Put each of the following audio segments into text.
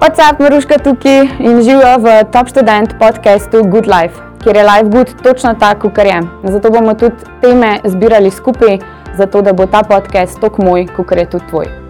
WhatsApp, Maruška tukaj in živijo v Top Student podkastu Good Life, kjer je Life Good točno tako, kot je. Zato bomo tudi teme zbirali skupaj, zato da bo ta podcast tako moj, kot je tudi tvoj.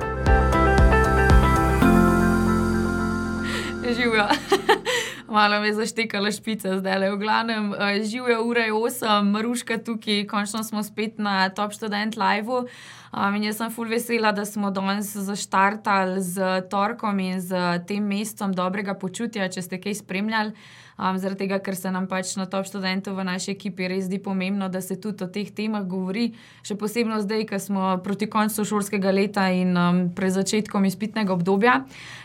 Malo me je zaštekala špica, zdaj le v glavnem. Uh, Živijo ura je 8, Maruška tukaj, končno smo spet na Top Student Live. Um, in jaz sem full vesela, da smo danes zaštartali z torkom in z tem mestom dobrega počutja, če ste kaj spremljali. Um, zaradi tega, ker se nam pač na top študentu v naši ekipi res zdi pomembno, da se tudi o teh temah govori, še posebej zdaj, ko smo proti koncu šolskega leta in um, pred začetkom izpitnega obdobja.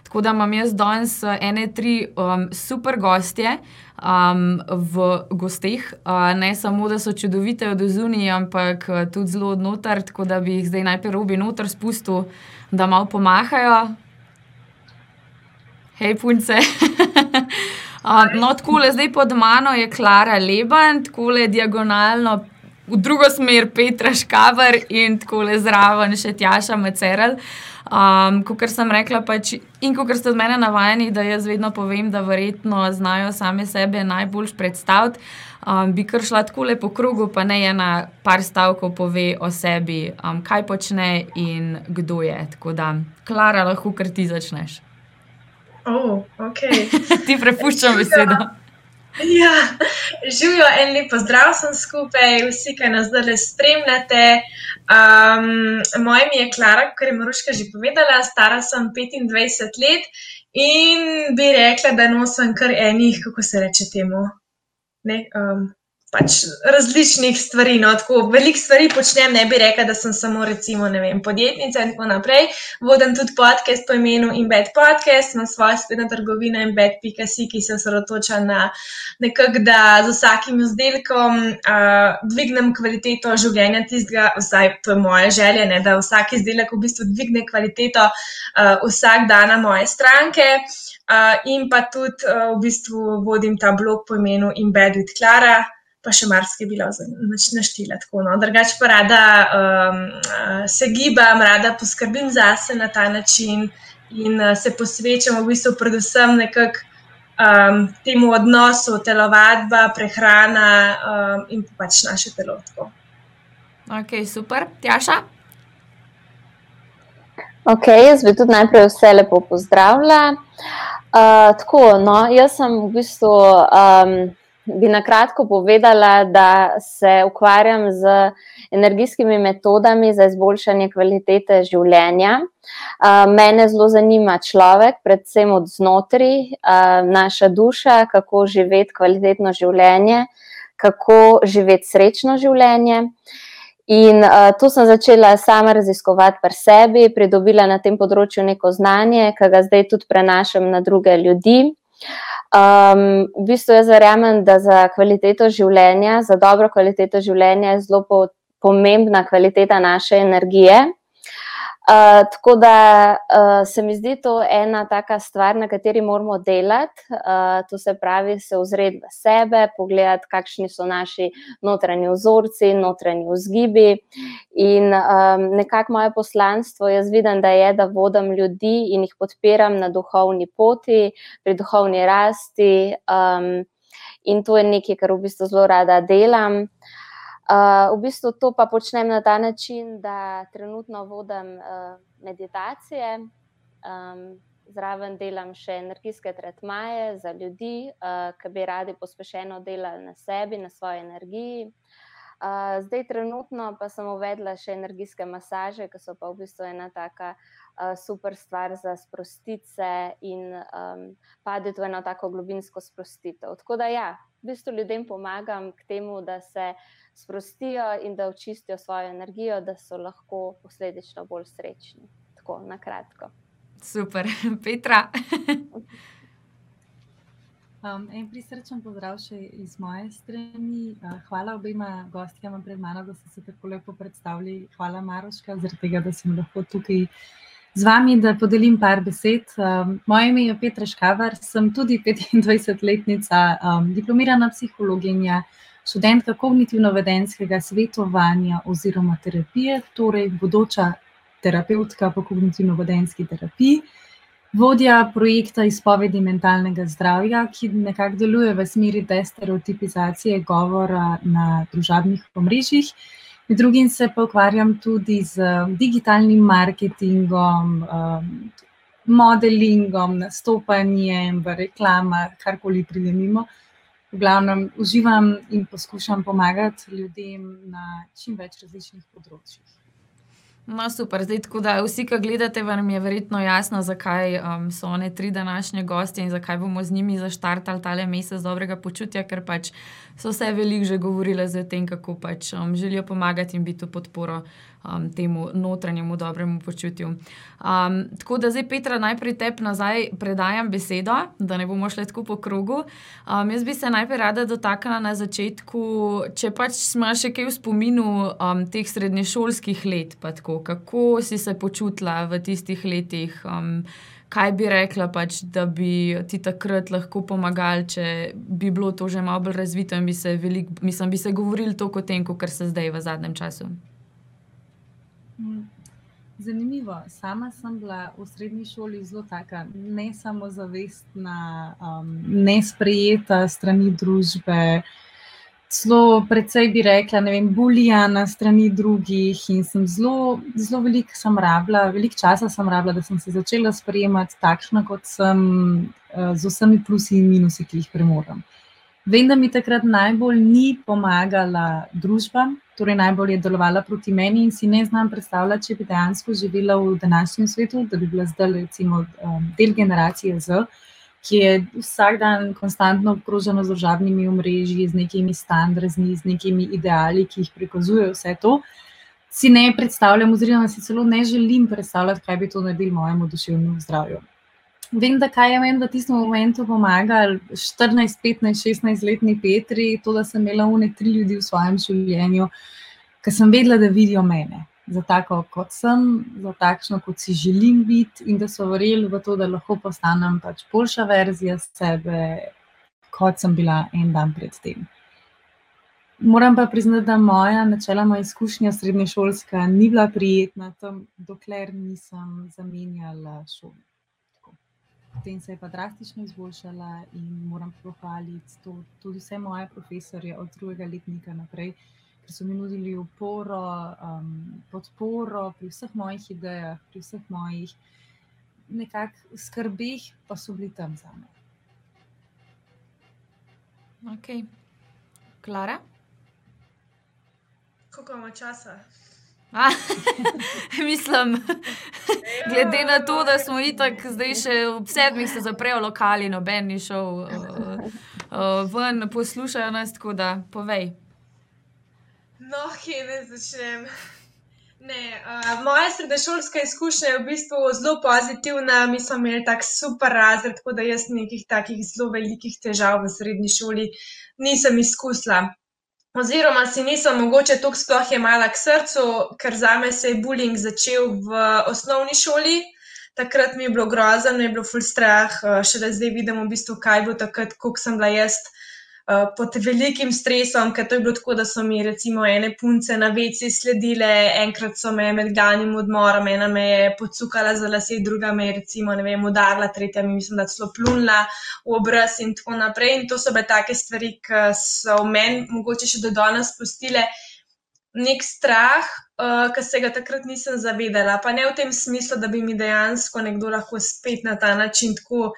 Tako da imam jaz danes ene tri um, super gostje um, v gostih. Uh, ne samo, da so čudovite od zunija, ampak tudi zelo odnotar, tako da bi jih zdaj najprej robi noter spustil, da malo pomahajo. Hej, punce. no, tako le zdaj pod mano je Klara Leban, tako le diagonalno. V drugo smer Petra Škavar in tako le zraven še Tjaša Macerel. Um, kot sem rekla, pač, in kot ste od mene navajeni, da jaz vedno povem, da verjetno znajo same sebe najbolj predstaviti, um, bi kar šla tako lepo po krogu, pa ne ena par stavkov pove o sebi, um, kaj počne in kdo je. Tako da, Klara, lahko kar ti začneš. Oh, okay. Ti prepuščam besedo. Ja, živijo en lep pozdrav, sem skupaj, vsi, ki nas zdaj spremljate. Um, moje ime je Klara, kar je Maruška že povedala, stara sem 25 let in bi rekla, da nosim kar enih, kako se reče temu. Ne, um, pač različnih stvari. No, tako veliko stvari počnem, ne bi rekla, da sem samo recimo, vem, podjetnica in tako naprej. Vodim tudi podcast po imenu Embed Podcast, imam svojo spletno trgovino Embed.si, ki se osredotoča na nekako, da z vsakim izdelkom uh, dvignem kvaliteto življenja tistega, vsaj to je moja želja, ne, da vsak izdelek v bistvu dvigne kvaliteto uh, vsak dan na moje stranke. Uh, in pa tudi uh, v bistvu vodim ta blog po imenu Embed with Clara pa še marsikaj bilo naštela. No. Drugače pa rada um, se gibam, rada poskrbim zase na ta način in uh, se posvečam v bistvu predvsem nekak. Um, temu odnosu, telovadba, prehrana um, in pač naše telo. Ok, super, Tjaša. Ok, jaz bi tudi najprej vse lepo pozdravila. Uh, tako, no, jaz sem v bistvu. Um, bi na kratko povedala, da se ukvarjam z energijskimi metodami za izboljšanje kvalitete življenja. Mene zelo zanima človek, predvsem od znotraj, naša duša, kako živeti kvalitetno življenje, kako živeti srečno življenje. In uh, to sem začela sama raziskovati pri sebi, pridobila na tem področju neko znanje, ki ga zdaj tudi prenašam na druge ljudi. Um, v bistvu jaz verjamem, da za kvaliteto življenja, za dobro kvaliteto življenja je zelo po, pomembna kvaliteta naše energije. Uh, tako da uh, se mi zdi to ena taka stvar, na kateri moramo delati. Uh, to se pravi, se ozreti v sebe, pogledati, kakšni so naši notranji vzorci, notranji vzgibi. In um, nekako moje poslanstvo, jaz vidim, da je, da vodim ljudi in jih podpiram na duhovni poti, pri duhovni rasti. Um, in to je nekaj, kar v bistvu zelo rada delam. Uh, Uh, v bistvu to pa počnem na ta način, da trenutno vodim uh, meditacije, um, zraven delam še energijske tretmaje za ljudi, uh, ki bi radi pospešeno delali na sebi, na svoji energiji. Uh, zdaj, trenutno pa sem uvedla še energijske masaže, ki so pa v bistvu ena taka uh, super stvar za sprostice in um, padeti v eno tako globinsko sprostitev. Tako da, ja, v bistvu ljudem pomagam k temu, da se sprostijo in da očistijo svojo energijo, da so lahko posledično bolj srečni. Tako na kratko. Super, Petra. Um, en prisrčen pozdrav še iz moje strani. Uh, hvala obema gostjama pred mano, da ste se tako lepo predstavili. Hvala, Maroška, zaradi tega, da sem lahko tukaj z vami, da podelim par besed. Um, moje ime je Petra Škavar, sem tudi 25-letnica, um, diplomirana psihologinja, študentka kognitivno-vedenskega svetovanja oziroma terapije, torej bodoča terapeutka po kognitivno-vedenski terapiji. vodja projekta izpovedi mentalnega zdravja, ki nekako deluje v smeri destereotipizacije govora na družabnih omrežjih. Med drugim se pa ukvarjam tudi z digitalnim marketingom, modelingom, nastopanjem v reklamah, karkoli pride mimo. V glavnem uživam in poskušam pomagati ljudem na čim več različnih področjih. No, super, zdaj tako da vsi, ki gledate, vam je verjetno jasno, zakaj um, so one tri današnje gostje in zakaj bomo z njimi zaštartali tale mesec dobrega počutja, ker pač so vse veliko že govorile o tem, kako pač um, želijo pomagati in biti v podporo um, temu notranjemu dobremu počutju. Um, tako da zdaj, Petra, najprej tebi nazaj predajam besedo, da ne bomo šli tako po krogu. Um, jaz bi se najprej rada dotaknila na začetku, če pač smo še kaj v spominu um, teh srednješolskih let, tako, kako si se počutila v tistih letih. Um, Kaj bi rekla, pač, da bi ti takrat lahko pomagali, če bi bilo to že malo bolj razvito in bi se, velik, mislim, bi se govorili toliko o tem, kot se zdaj v zadnjem času? Zanimivo. Sama sem bila v srednji šoli zelo taka ne samozavestna, um, nesprejeta strani družbe. Celo precej bi rekla, ne vem, bulijana strani drugih in sem zelo, zelo veliko sem rabila, veliko časa sem rabila, da sem se začela sprejemati takšna, kot sem, uh, z vsemi plusi in minusi, ki jih premorem. Vem, da mi takrat najbolj ni pomagala družba, torej najbolj je delovala proti meni in si ne znam predstavljati, če bi dejansko živela v današnjem svetu, da bi bila zdaj recimo um, del generacije Z, ki je vsak dan konstantno obkrožena z državnimi omrežji, z nekimi standardi, z nekimi ideali, ki jih prikazujejo vse to. Si ne predstavljam, oziroma si celo ne želim predstavljati, kaj bi to naredilo mojemu duševnemu zdravju. Vem, da kaj je meni v tistem momentu pomagal 14, 15, 16 letni Petri, to, da sem imela une tri ljudi v svojem življenju, ki sem vedela, da vidijo mene, za tako, kot sem, za takšno, kot si želim biti, in da so verjeli v to, da lahko postanem pač boljša verzija sebe, kot sem bila en dan predtem. Moram pa priznati, da moja načeloma izkušnja srednješolska ni bila prijetna, tam, dokler nisem zamenjala šolo. Potem se je pa drastično izboljšala in moram pohvaliti to, tudi vse moje profesorje od drugega letnika naprej, ki so mi nudili oporo, um, podporo pri vseh mojih idejah, pri vseh mojih nekakšnih skrbeh, pa so bili tam za me. Ok, Klara. Koliko imamo časa? Mislim, glede na to, da smo itak zdaj še ob sedmih se zaprejo lokali, noben ni šel uh, uh, ven, poslušajo nas, tako da povej. No, kje ne začnem. Ne, uh, moja srednješolska izkušnja je v bistvu zelo pozitivna. Mi smo imeli tak super razred, tako da jaz nekih takih zelo velikih težav v srednji šoli nisem izkusila. Oziroma, si nisem mogoče tako sploh jemala k srcu, ker za me se je bullying začel v osnovni šoli. Takrat mi je bilo grozno, mi je bilo ful strah, eh, šele zdaj vidim v bistvu, kaj bo takrat, koliko sem bila jaz. Eh, pod velikim stresom, ker to je bilo tako, da so mi recimo ene punce na veci sledile, enkrat so me med danim odmorom, ena me je pocukala za lase, druga me je recimo, ne vem, udarila, tretja mi mislim, da celo plunila v obraz in tako naprej. In to so bile take stvari, ki so v meni mogoče še do danes spustile nek strah, uh, ki se ga takrat nisem zavedala. Pa ne v tem smislu, da bi mi dejansko nekdo lahko spet na ta način tako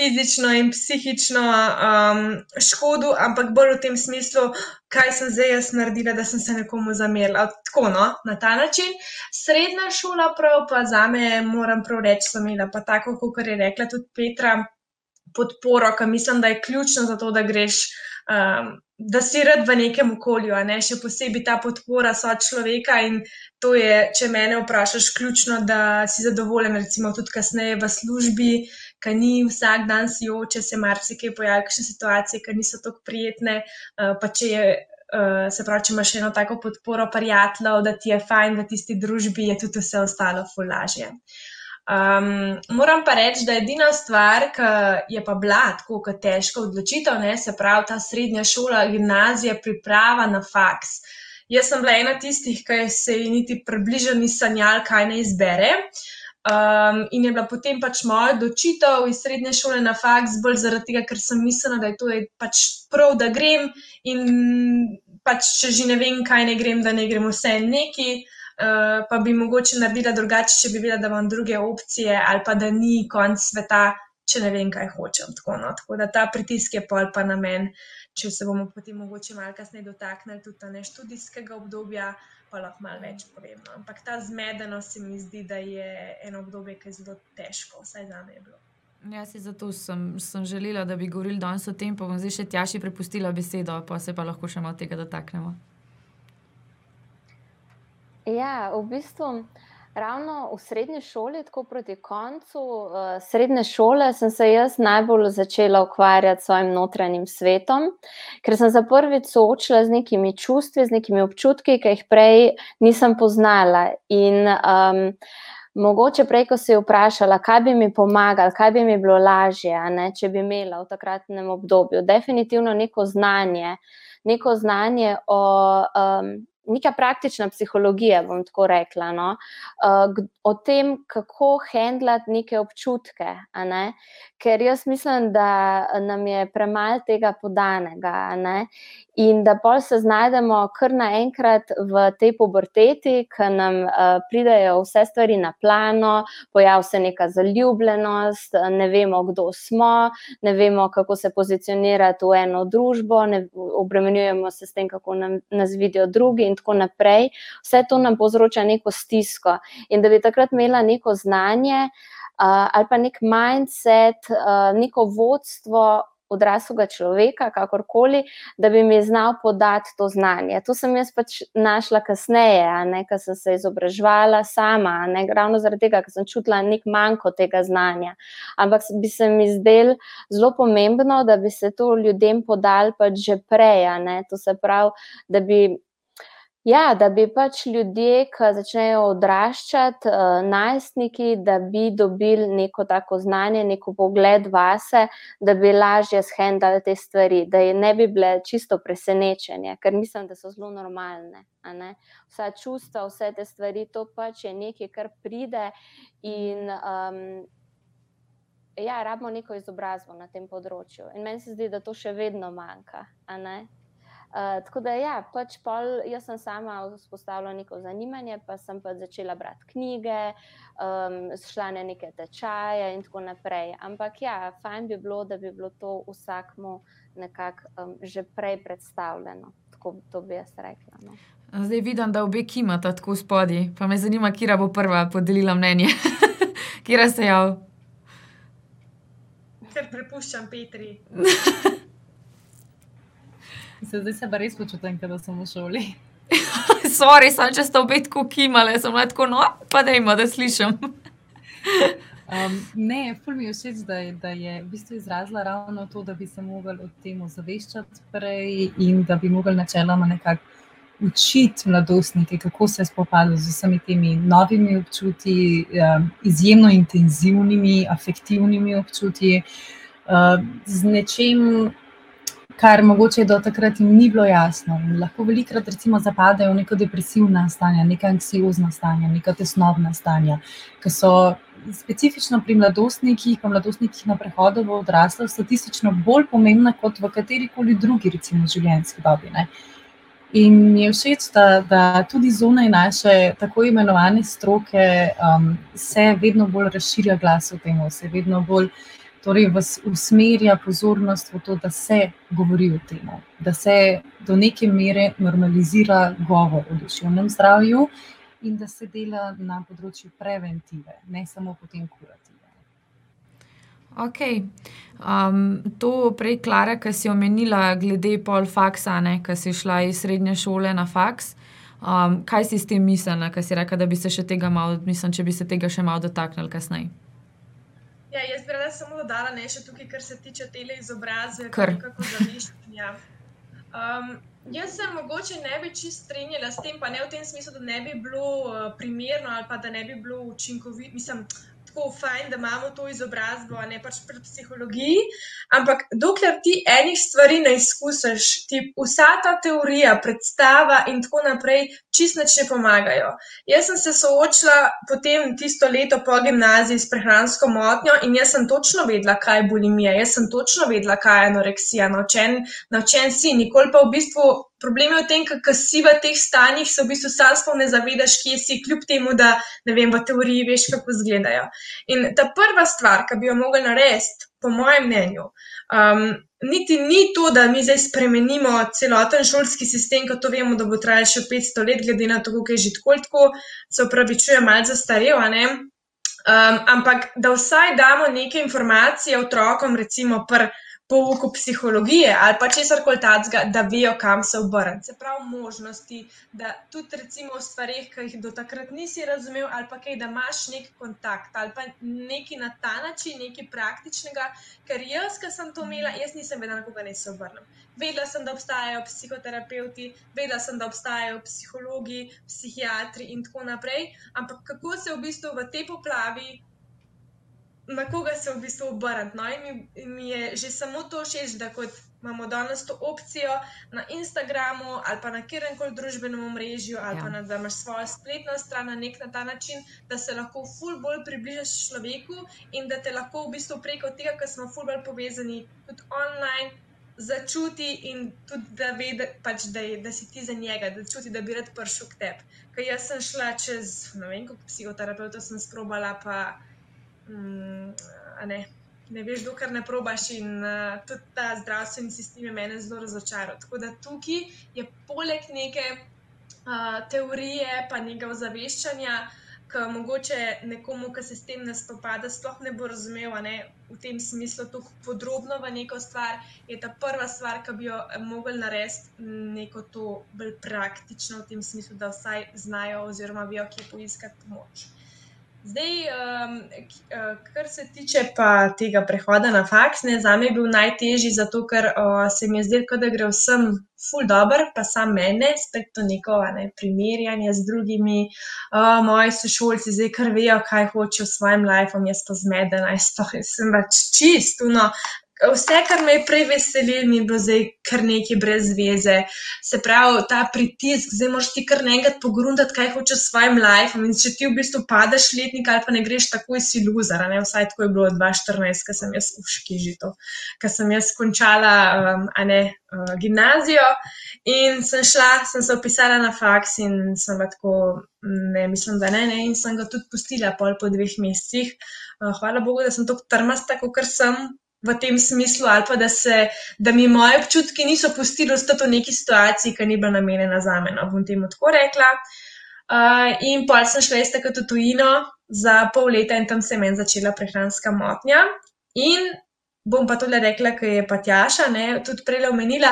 fizično in psihično um, škodo, ampak bolj v tem smislu, kaj sem zdaj jaz naredila, da sem se nekomu zamerila. Tako, no, na ta način. Srednja šola, prav pa za me, moram prav reči, sem imela pa tako, kot je rekla tudi Petra, podporo, ki mislim, da je ključno za to, da greš. Um, Da si rad v nekem okolju, ne? še posebej ta podpora so človeka. In to je, če me vprašaš, ključno, da si zadovoljen, recimo tudi kasneje v službi, ki ni vsak dan si oče, se marsikaj pojavi, kakšne situacije, ki niso tako prijetne. Uh, pa če je, uh, se pravi, če imaš eno tako podporo, prijateljev, da ti je fajn v tisti družbi, je tudi vse ostalo fulažje. Um, moram pa reči, da je edina stvar, ki je pa bila tako težka odločitev, ne, se pravi ta srednja šola, gimnazija, priprava na faks. Jaz sem bila ena tistih, ki se ji niti približno ni sanjal, kaj naj izbere. Um, in je bila potem pač moja odločitev iz srednje šole na faks, bolj zaradi tega, ker sem mislila, da je to je pač prav, da grem in pač, če že ne vem, kaj ne grem, da ne grem vse neki. Uh, pa bi mogoče naredila drugače, če bi videla, da imam druge opcije, ali pa da ni konc sveta, če ne vem, kaj hočem. Tako, no. tako da ta pritisk je pol pa na meni, če se bomo potem mogoče malo kasneje dotaknili tudi ne študijskega obdobja, pa lahko malo več povem. No. Ampak ta zmedenost se mi zdi, da je eno obdobje, ki je zelo težko, vsaj za me je bilo. Ja, zato sem, sem želela, da bi govorili danes o tem, pa bom zdaj še tjaši prepustila besedo, pa se pa lahko še malo tega dotaknemo. Ja, v bistvu. Ravno v srednji šoli, tako proti koncu uh, srednje šole, sem se jaz najbolj začela ukvarjati s svojim notranjim svetom, ker sem se prvič soočila z nekimi čustvi, z nekimi občutki, ki jih prej nisem poznala. In um, mogoče prej, ko si vprašala, kaj bi mi pomagalo, kaj bi mi bilo lažje, ne, če bi imela v takratnem obdobju, definitivno neko znanje, neko znanje o. Um, neka praktična psihologija, bom tako rekla, no? uh, o tem, kako handlati neke občutke. Ne? Ker jaz mislim, da nam je premalo tega podanega ne? in da pol se znajdemo kar naenkrat v tej puberteti, ki nam uh, pridejo vse stvari na plano, pojav se neka zaljubljenost, ne vemo, kdo smo, ne vemo, kako se pozicionirati v eno družbo, ne obremenjujemo se s tem, kako nam, nas vidijo drugi in tako naprej. Vse to nam povzroča neko stisko. In da bi takrat imela neko znanje uh, ali pa nek mindset, uh, neko vodstvo. Odraslega človeka, kakorkoli, da bi mi znal podati to znanje. To sem jaz pač našla kasneje, ker sem se izobraževala sama, ne ravno zaradi tega, ker sem čutila nek manjko tega znanja. Ampak bi se mi zdelo zelo pomembno, da bi se to ljudem podali pač že prej. To se pravi, da bi Ja, da bi pač ljudje, ki začnejo odraščati, uh, najstniki, da bi dobili neko tako znanje, neko pogled vase, da bi lažje shendali te stvari, da ne bi bile čisto presenečenje, ker mislim, da so zelo normalne. Vsa čustva, vse te stvari, to pač je nekaj, kar pride in. Um, Ja, rabimo neko izobrazbo na tem področju. In meni se zdi, da to še vedno manjka. Uh, tako da, ja, pač pol, jaz sem sama vzpostavila neko zanimanje, pa sem pa začela brati knjige, um, šla na neke tečaje in tako naprej. Ampak, ja, fajn bi bilo, da bi bilo to vsakmu nekako um, že prej predstavljeno. Tako to bi jaz rekla. No. Zdaj vidim, da obe kimata tako spodaj, pa me zanima, kje bo prva podelila mnenje. kje se jav? Ker prepuščam Petri. Se zdaj se pa res počutim, da sem v šoli. Sori, sem če sta obe tako kimale, sem lahko no, pa da ima, da slišim. um, ne, ful mi je všeč, da, da je v bistvu izrazila ravno to, da bi se mogli o tem ozaveščati prej in da bi mogli načeloma nekako učiti mladostnike, kako se spopadati z vsemi temi novimi občutji, um, izjemno intenzivnimi, afektivnimi občutji, uh, z nečem kar mogoče do takrat jim ni bilo jasno. In lahko velikrat recimo zapadajo v neko depresivna stanja, neka anksiozna stanja, neka tesnobna stanja, ki so specifično pri mladostnikih, pa mladostnikih na prehodu v odraslo, statistično bolj pomembna kot v kateri koli drugi, recimo, življenjski dobi. Ne. In mi je všeč, da, da tudi zunaj naše tako imenovane stroke um, se vedno bolj razširja glas o tem, se vedno bolj torej vas usmerja pozornost v to, da se govori o tem, da se do neke mere normalizira govor o duševnem zdravju in da se dela na področju preventive, ne samo potem kurative. Ok. Um, to prej, Klara, ki si omenila, glede pol faksa, ki si šla iz srednje šole na faks. Um, kaj si s tem mislila, ki si rekla, da bi se še tega malo, mislim, če bi se tega še malo dotaknili kasneje? Ja, jaz bi rada samo dodala nekaj tukaj, kar se tiče tele izobrazbe, kako zamišljanja. Um, jaz se mogoče ne bi čist strinjala s tem, pa ne v tem smislu, da ne bi bilo uh, primerno ali pa da ne bi bilo učinkovito. Mislim, tako fajn, da imamo to izobrazbo, ne pač pri psihologiji. Ampak dokler ti enih stvari ne izkusiš, ti vsa ta teorija, predstava in tako naprej, čist neč ne pomagajo. Jaz sem se soočila potem tisto leto po gimnaziji s prehransko motnjo in jaz sem točno vedela, kaj je bulimija, jaz sem točno vedela, kaj je anoreksija, naučen, naučen si, nikoli pa v bistvu. Problem je v tem, kako si v teh stanjih, se v bistvu sam sploh ne zavedaš, kje si, kljub temu, da ne vem, v teoriji veš, kako izgledajo. In ta prva stvar, ki bi jo mogli narediti, po mojem mnenju, um, niti ni to, da mi zdaj spremenimo celoten šolski sistem, kot to vemo, da bo trajalo še 500 let, glede na to, kako je že tako, tako se upravičuje, malce zastarel. Um, ampak da vsaj damo neke informacije otrokom, recimo, prvo pouku psihologije ali pa česar koli takega, da vejo, kam se obrniti. Se pravi, možnosti, da tudi recimo v stvarih, ki jih do takrat nisi razumel, ali pa kaj, da imaš nek kontakt ali pa nekaj na ta način, nekaj praktičnega. Ker jaz, ki sem to imela, jaz nisem vedela, na koga naj se obrnem. Vedela sem, da obstajajo psihoterapeuti, vedela sem, da obstajajo psihologi, psihiatri in tako naprej. Ampak kako se v bistvu v tej poplavi na koga se v bistvu obrniti. No? In mi, mi je že samo to všeč, da imamo danes to opcijo na Instagramu ali pa na kjerem koli družbenem omrežju, ali ja. pa na, da imaš svojo spletno stran na nek na ta način, da se lahko ful bolj približaš človeku in da te lahko v bistvu preko tega, ker smo ful bolj povezani tudi online. Začuti in tudi, da, ve, da, pač, da, je, da si ti za njega, da čuti, da bi rad prišel k tebi. Ker jaz sem šla čez, ne vem, kako psihoterapeuta sem sprobala, pa Mm, ne, ne veš, dokler ne probaš. In uh, tudi ta zdravstveni sistem je meni zelo razočaral. Tako da tukaj je poleg neke uh, teorije, pa nekega ozaveščanja, ki mogoče nekomu, ki se s tem ne spopada, sploh ne bo razumel, ne, v tem smislu, tako podrobno v neko stvar, je ta prva stvar, ki bi jo mogli narediti, neko to bolj praktično, v tem smislu, da vsaj znajo, oziroma vejo, kje poiskati pomoč. Zdaj, um, kar se tiče pa tega prehoda na faks, ne, za me je bil najtežji, zato ker uh, se mi je zdelo, da gre vsem ful dobr, pa sam mene, spet to neko ne, primerjanje z drugimi, uh, moji sošolci, zdaj kar vejo, kaj hočejo s svojim lifeom, jaz pa zmedena, jaz pa sem pač čist, no, Vse, kar me je prej veselilo, mi je bilo zdaj kar nekaj brez veze. Se pravi, ta pritisk, zdaj moraš ti kar nekaj pogruntati, kaj hočeš s svojim lifeom. In če ti v bistvu padeš letnik ali pa ne greš takoj, si loser. Vsaj tako je bilo 2014, ko sem jaz uški že to, ko sem jaz končala um, ne, uh, gimnazijo in sem šla, sem se opisala na faks in sem tako, ne mislim, da ne, ne, in sem ga tudi pustila pol po dveh mesecih. Uh, hvala Bogu, da sem tako trmasta, kot sem v tem smislu, ali pa da, se, da mi moje občutki niso pustili ostati v neki situaciji, ki ni bila namenjena za me. No, bom temu tako rekla. Uh, in pa sem šla iz tega tujino za pol leta in tam se je meni začela prehranska motnja. In bom pa tudi rekla, ker je pa Tjaša, ne, tudi prej omenila,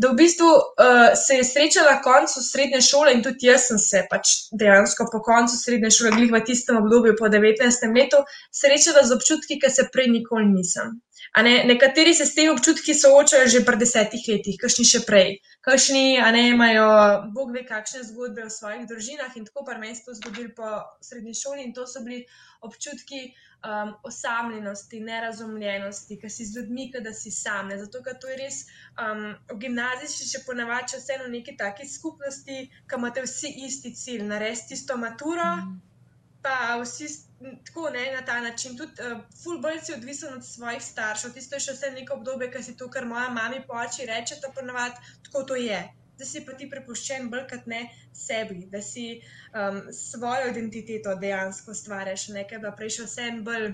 da v bistvu uh, se je srečala na koncu srednje šole in tudi jaz sem se pač dejansko po koncu srednje šole, glih v tistem obdobju po 19. letu, srečala z občutki, ki se prej nikoli nisem. Ne, nekateri se s temi občutki soočajo že pred desetimi leti, kakšni še prej. Kakšni ne, imajo, bog ve, kakšne zgodbe v svojih družinah in tako pa meni se to zgodilo po srednji šoli in to so bili občutki um, osamljenosti, nerazumljenosti, ki si z ljudmi, da si sam. Ne. Zato, ker to je res um, v gimnaziji še ponavadi vseeno neki taki skupnosti, ki imate vsi isti cilj, narediti isto maturo, mm. Pa vsi tako ne, na ta način. Tudi uh, eh, fulbol si odvisen od svojih staršev. Tisto je še vse neko obdobje, ki si to, kar moja mama po oči reče, to ponovadi tako to je. Da si pa ti prepuščen bolj kot ne sebi, da si um, svojo identiteto dejansko stvariš, nekaj pa prej še vse bolj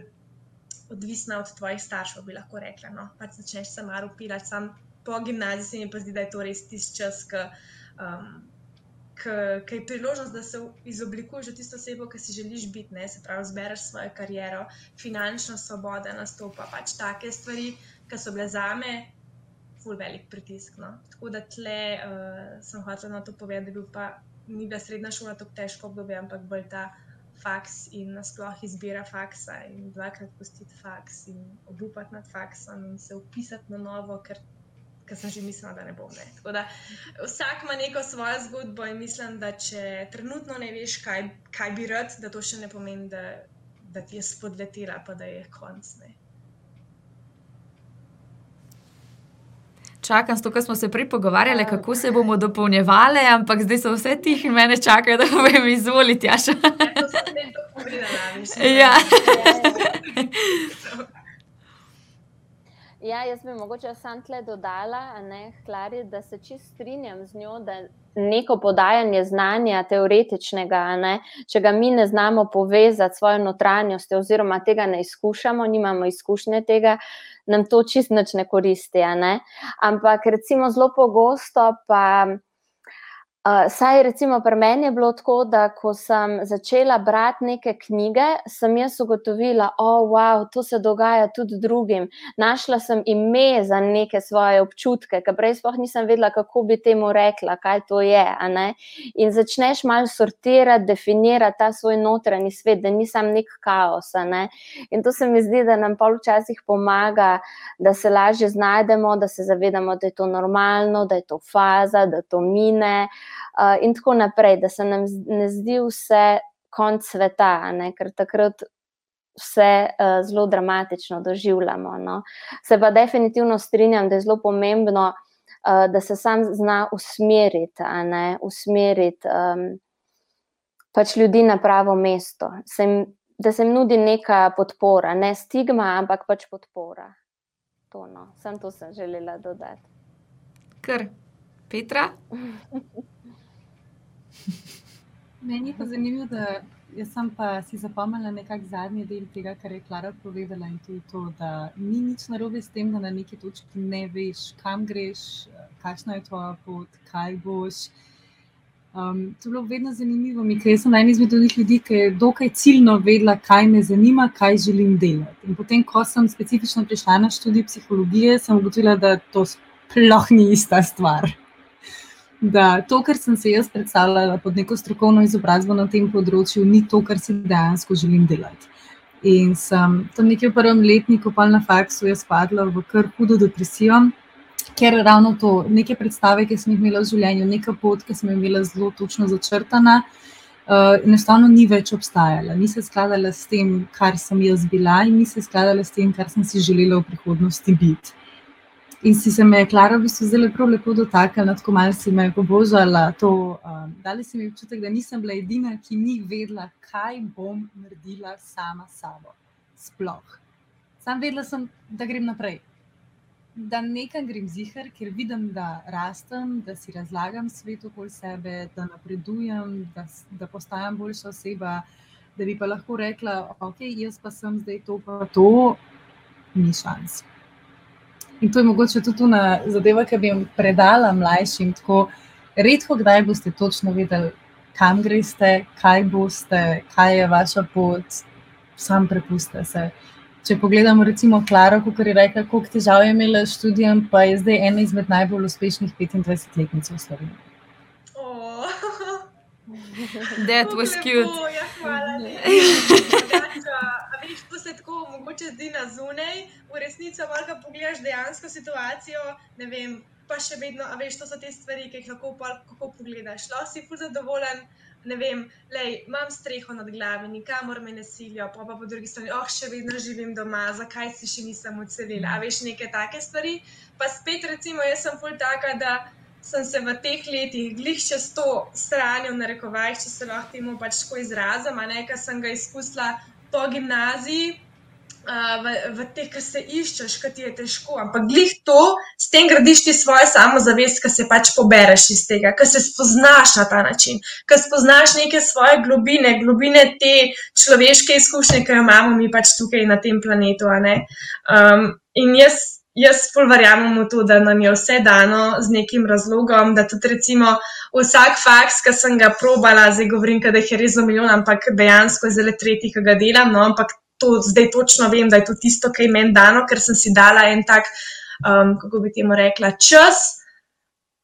odvisna od tvojih staršev, bi lahko rekla. No? Pa začneš samo upirati, sam po gimnaziji se mi pa zdi, da je to res tisti čas, ki um, ki je priložnost, da se izoblikuješ v tisto osebo, ki si želiš biti, ne? se pravi, zbereš svojo kariero, finančna svoboda nastopa, pač take stvari, ki so bile za me. Ful velik pritisk. No. Tako da tle uh, sem hotel na to povedati, da bi pa ni bila srednja šola tako težko obdobje, ampak bolj ta faks in nasploh izbira faksa in dvakrat pustiti faks in obupati nad faksom in se upisati na novo, ker ker sem že mislila, da ne bom. Ne. Da, vsak ima neko svojo zgodbo in mislim, da če trenutno ne veš, kaj, kaj bi rad, da to še ne pomeni, da da ti je spodletela, pa da je konc. Ne. Čakam, to, kar smo se prej pogovarjali, kako se bomo dopolnjevali, ampak zdaj so vse tiho in mene čakajo, da povem, izvolite, Jaša. Ja. Ja, jaz bi mogoče samo tle dodala, ne, Klari, da se čist strinjam z njo, da neko podajanje znanja, teoretičnega, ne, če ga mi ne znamo povezati s svojo notranjostjo, oziroma tega ne izkušamo, nimamo izkušnje tega, nam to čist nič ne koristi. Ne. Ampak recimo zelo pogosto pa. Uh, saj, recimo, pri meni je bilo tako, da ko sem začela brati neke knjige, sem jaz ugotovila, da oh, wow, to se dogaja tudi drugim. Našla sem ime za neke svoje občutke, ker prej sploh nisem vedela, kako bi temu rekla, kaj to je. In začneš malo sortirati, definirati ta svoj notranji svet, da nisem nek kaos. Ne? In to se mi zdi, da nam pol včasih pomaga, da se lažje znajdemo, da se zavedamo, da je to normalno, da je to faza, da to mine uh, in tako naprej, da se nam ne zdi vse konc sveta, ne? ker takrat vse uh, zelo dramatično doživljamo. No? Se pa definitivno strinjam, da je zelo pomembno, uh, da se sam zna usmeriti, usmeriti um, pač ljudi na pravo mesto. Se jim, da se jim nudi neka podpora, ne stigma, ampak pač podpora. To, no. Sem to sem želela dodati. Ker, Petra? Meni je pa zanimivo, da sem pa si zapomnila nekako zadnji del tega, kar je Klara povedala. In to je to, da ni nič narobe s tem, da na neki točki ne veš, kam greš, kakšna je tvoja pot, kaj boš. Um, to je bilo vedno zanimivo, mi, ker sem ena izmed teh ljudi, ki je dokaj ciljno vedela, kaj me zanima, kaj želim delati. In potem, ko sem specifično prišla na študij psihologije, sem ugotovila, da to sploh ni ista stvar da to, kar sem se jaz predstavljala pod neko strokovno izobrazbo na tem področju, ni to, kar si dejansko želim delati. In sem tam nekje v prvem letniku, pa na faksu, jaz padla v kar hudo depresijo, ker ravno to, neke predstave, ki sem jih imela v življenju, neka pot, ki sem imela zelo točno začrtana, uh, enostavno ni več obstajala. Ni se skladala s tem, kar sem jaz bila, in ni se skladala s tem, kar sem si želela v prihodnosti biti. In si se me, Klara, v bistvu zelo lepo, lepo dotaknila, tako malo si me pobožala. To, um, dali si mi občutek, da nisem bila edina, ki ni vedela, kaj bom naredila sama s sabo. Sploh. Sam vedela sem, da grem naprej. Da nekam grem zihar, ker vidim, da rastem, da si razlagam svet okoli sebe, da napredujem, da, da postajam boljša oseba. Da bi pa lahko rekla, ok, jaz pa sem zdaj to, pa to, ni šans. In to je mogoče tudi ena zadeva, ki bi jim predala mlajšim. Tako redko kdaj boste točno vedeli, kam greste, kaj boste, kaj je vaša pot, sam prepustite se. Če pogledamo, recimo, Klara, ki je rekla, koliko težav je imela s študijem, pa je zdaj ena izmed najbolj uspešnih 25-letnic v Sloveniji. That was cute. Ja, hvala veš, to se tako mogoče zdi na zunaj, v resnici pa pogledaš dejansko situacijo. Vem, pa še vedno, a veš, to so te stvari, ki jih lahko kako pogledaš. Lahko si fuz zadovoljen. Ne vem, lej, imam streho nad glavo, nikamor me ne silijo, pa, pa po drugi strani, oh, še vedno živim doma, zakaj si še nisem odselila. A veš, neke take stvari. Pa spet, recimo, jaz sem pol taka, da sem se v teh letih, glih čez to stran, v narekovajih, če se lahko temu pač tako izrazim, a ne, ker sem ga izkusila po gimnaziji, uh, v, v te, ki se iščeš, ki ti je težko. Ampak glih to, s tem gradiš ti svojo samozavest, ki se pač pobereš iz tega, ki se spoznaš na ta način, ki spoznaš neke svoje globine, globine te človeške izkušnje, ki jo imamo mi pač tukaj na tem planetu. Um, in jaz. Jaz pol verjamem v to, da nam je vse dano z nekim razlogom, da tudi recimo vsak faks, ki sem ga probala, zdaj govorim, da jih je res za milijon, ampak dejansko je zelo tretji, ki ga delam. No, ampak to zdaj točno vem, da je to tisto, kar je meni dano, ker sem si dala en tak, um, kako bi temu rekla, čas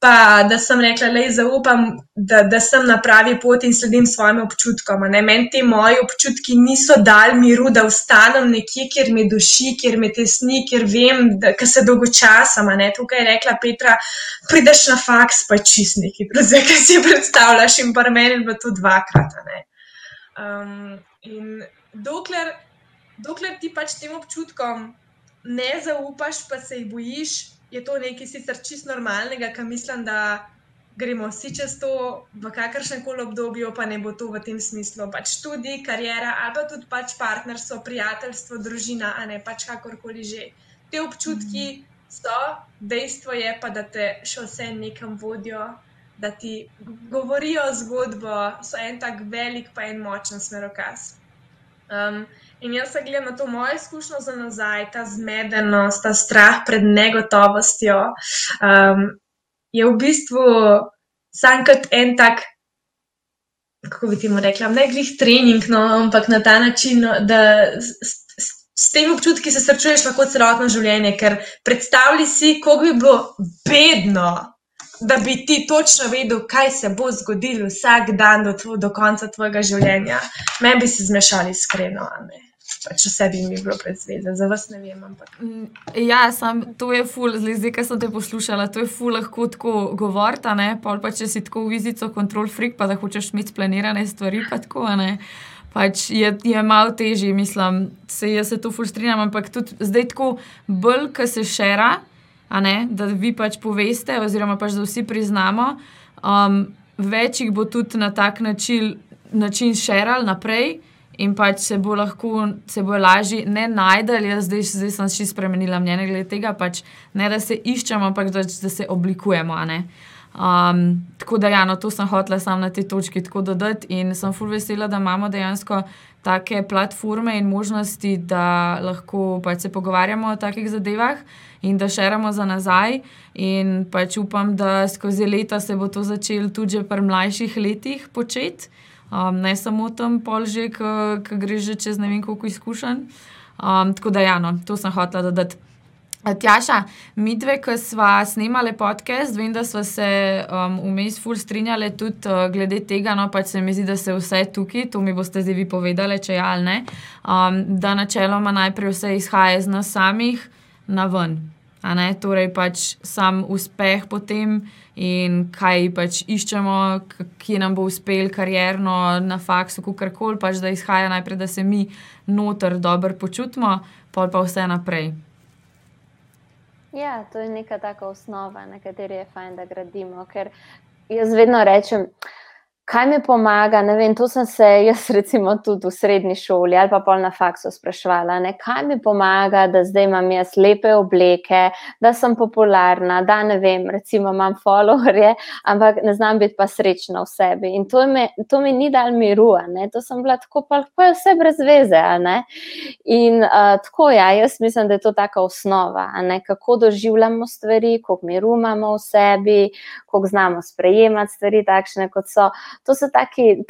pa da sem rekla, da zaupam, da, da sem na pravi poti in sledim svojim občutkom. Meni ti moji občutki niso dali miru, da ostanem nekje, kjer me duši, kjer me tesni, kjer vem, da se dolgočasam. Tukaj je rekla Petra, prideš na faks, pa čist neki drugega, ki si predstavljaš in pa meni je bilo to dvakrat. Um, In dokler, dokler ti pač tem občutkom ne zaupaš, pa se jih bojiš, je to nekaj sicer čist normalnega, kar mislim, da gremo vsi čez to v kakršnem koli obdobju, pa ne bo to v tem smislu. Pač študij, karijera, ali pa tudi pač partnerstvo, prijateljstvo, družina, a ne pač kakorkoli že. Te občutki so, dejstvo je pa, da te še vse nekam vodijo da ti govorijo zgodbo, so en tak velik, pa en močen smerokaz. Um, in jaz se gledam na to mojo izkušnjo za nazaj, ta zmedenost, ta strah pred negotovostjo. Um, je v bistvu sam kot en tak, kako bi ti mu rekla, ne glih trening, no, ampak na ta način, no, da. S, S temi občutki se srečuješ lahko celotno življenje, ker predstavljaj si, kako bi bilo bedno, da bi ti točno vedel, kaj se bo zgodilo vsak dan do, tvo, do konca tvojega življenja. Meni bi se zmešali iskreno. Če se bi mi bilo predvsem, za vas ne vem. Ampak. Mm, ja, sam, to je ful, zdaj, ki sem te poslušala, to je ful, lahko tako govoriti. Pa, pa če si tako v vizico, kontrol freak, pa da hočeš imeti planirane stvari, pa tako ne. Pač je, je malo težje, mislim, se jaz se to frustriram, ampak tudi zdaj tako, bolj, ki se šera, ne, da vi pač poveste, oziroma pač da vsi priznamo. Um, več jih bo tudi na tak način, način šeral naprej. In pač se bo lahko, se bo lažje ne najdel, jaz zdaj, zdaj sem še spremenila mnenje glede tega, pač ne da se iščemo, ampak da, da se oblikujemo. Um, tako da, ja, no, to sem hotela samo na tej točki tako dodati in sem full vesela, da imamo dejansko take platforme in možnosti, da lahko pač se pogovarjamo o takih zadevah in da širimo za nazaj. In pač upam, da skozi leta se bo to začelo tudi pri mlajših letih početi, um, ne samo tam polže, ki gre že čez ne vem koliko izkušenj. Um, tako da, ja, no, to sem hotela dodati. Tjaša, mi dve, ki smo snemali podcast, vem, da smo se um, vmes ful strinjali tudi uh, glede tega, no pač se mi zdi, da se vse tukaj, to mi boste zdaj vi povedali, če je ali ne, um, da načeloma najprej vse izhaja iz nas samih na ven. Torej, pač sam uspeh potem in kaj pač iščemo, ki nam bo uspel karjerno na faksu, kako koli, pač da izhaja najprej, da se mi noter dobro počutimo, pa pa vse naprej. Ja, to je neka taka osnova, na kateri je fajn, da gradimo. Ker jaz vedno rečem, da Kaj mi pomaga? Vem, to sem se jaz, recimo, tudi v srednji šoli ali pa pol na faksu sprašvala. Ne? Kaj mi pomaga, da zdaj imam jaz lepe obleke, da sem popularna, da ne vem, recimo, imam followerje, ampak ne znam biti pa srečna v sebi. In to, me, to mi ni dal miru, ne? to sem bila tako, pa je vse brez veze. In uh, tako, ja, jaz mislim, da je to taka osnova, kako doživljamo stvari, koliko miru imamo v sebi, koliko znamo sprejemati stvari, takšne kot so to so take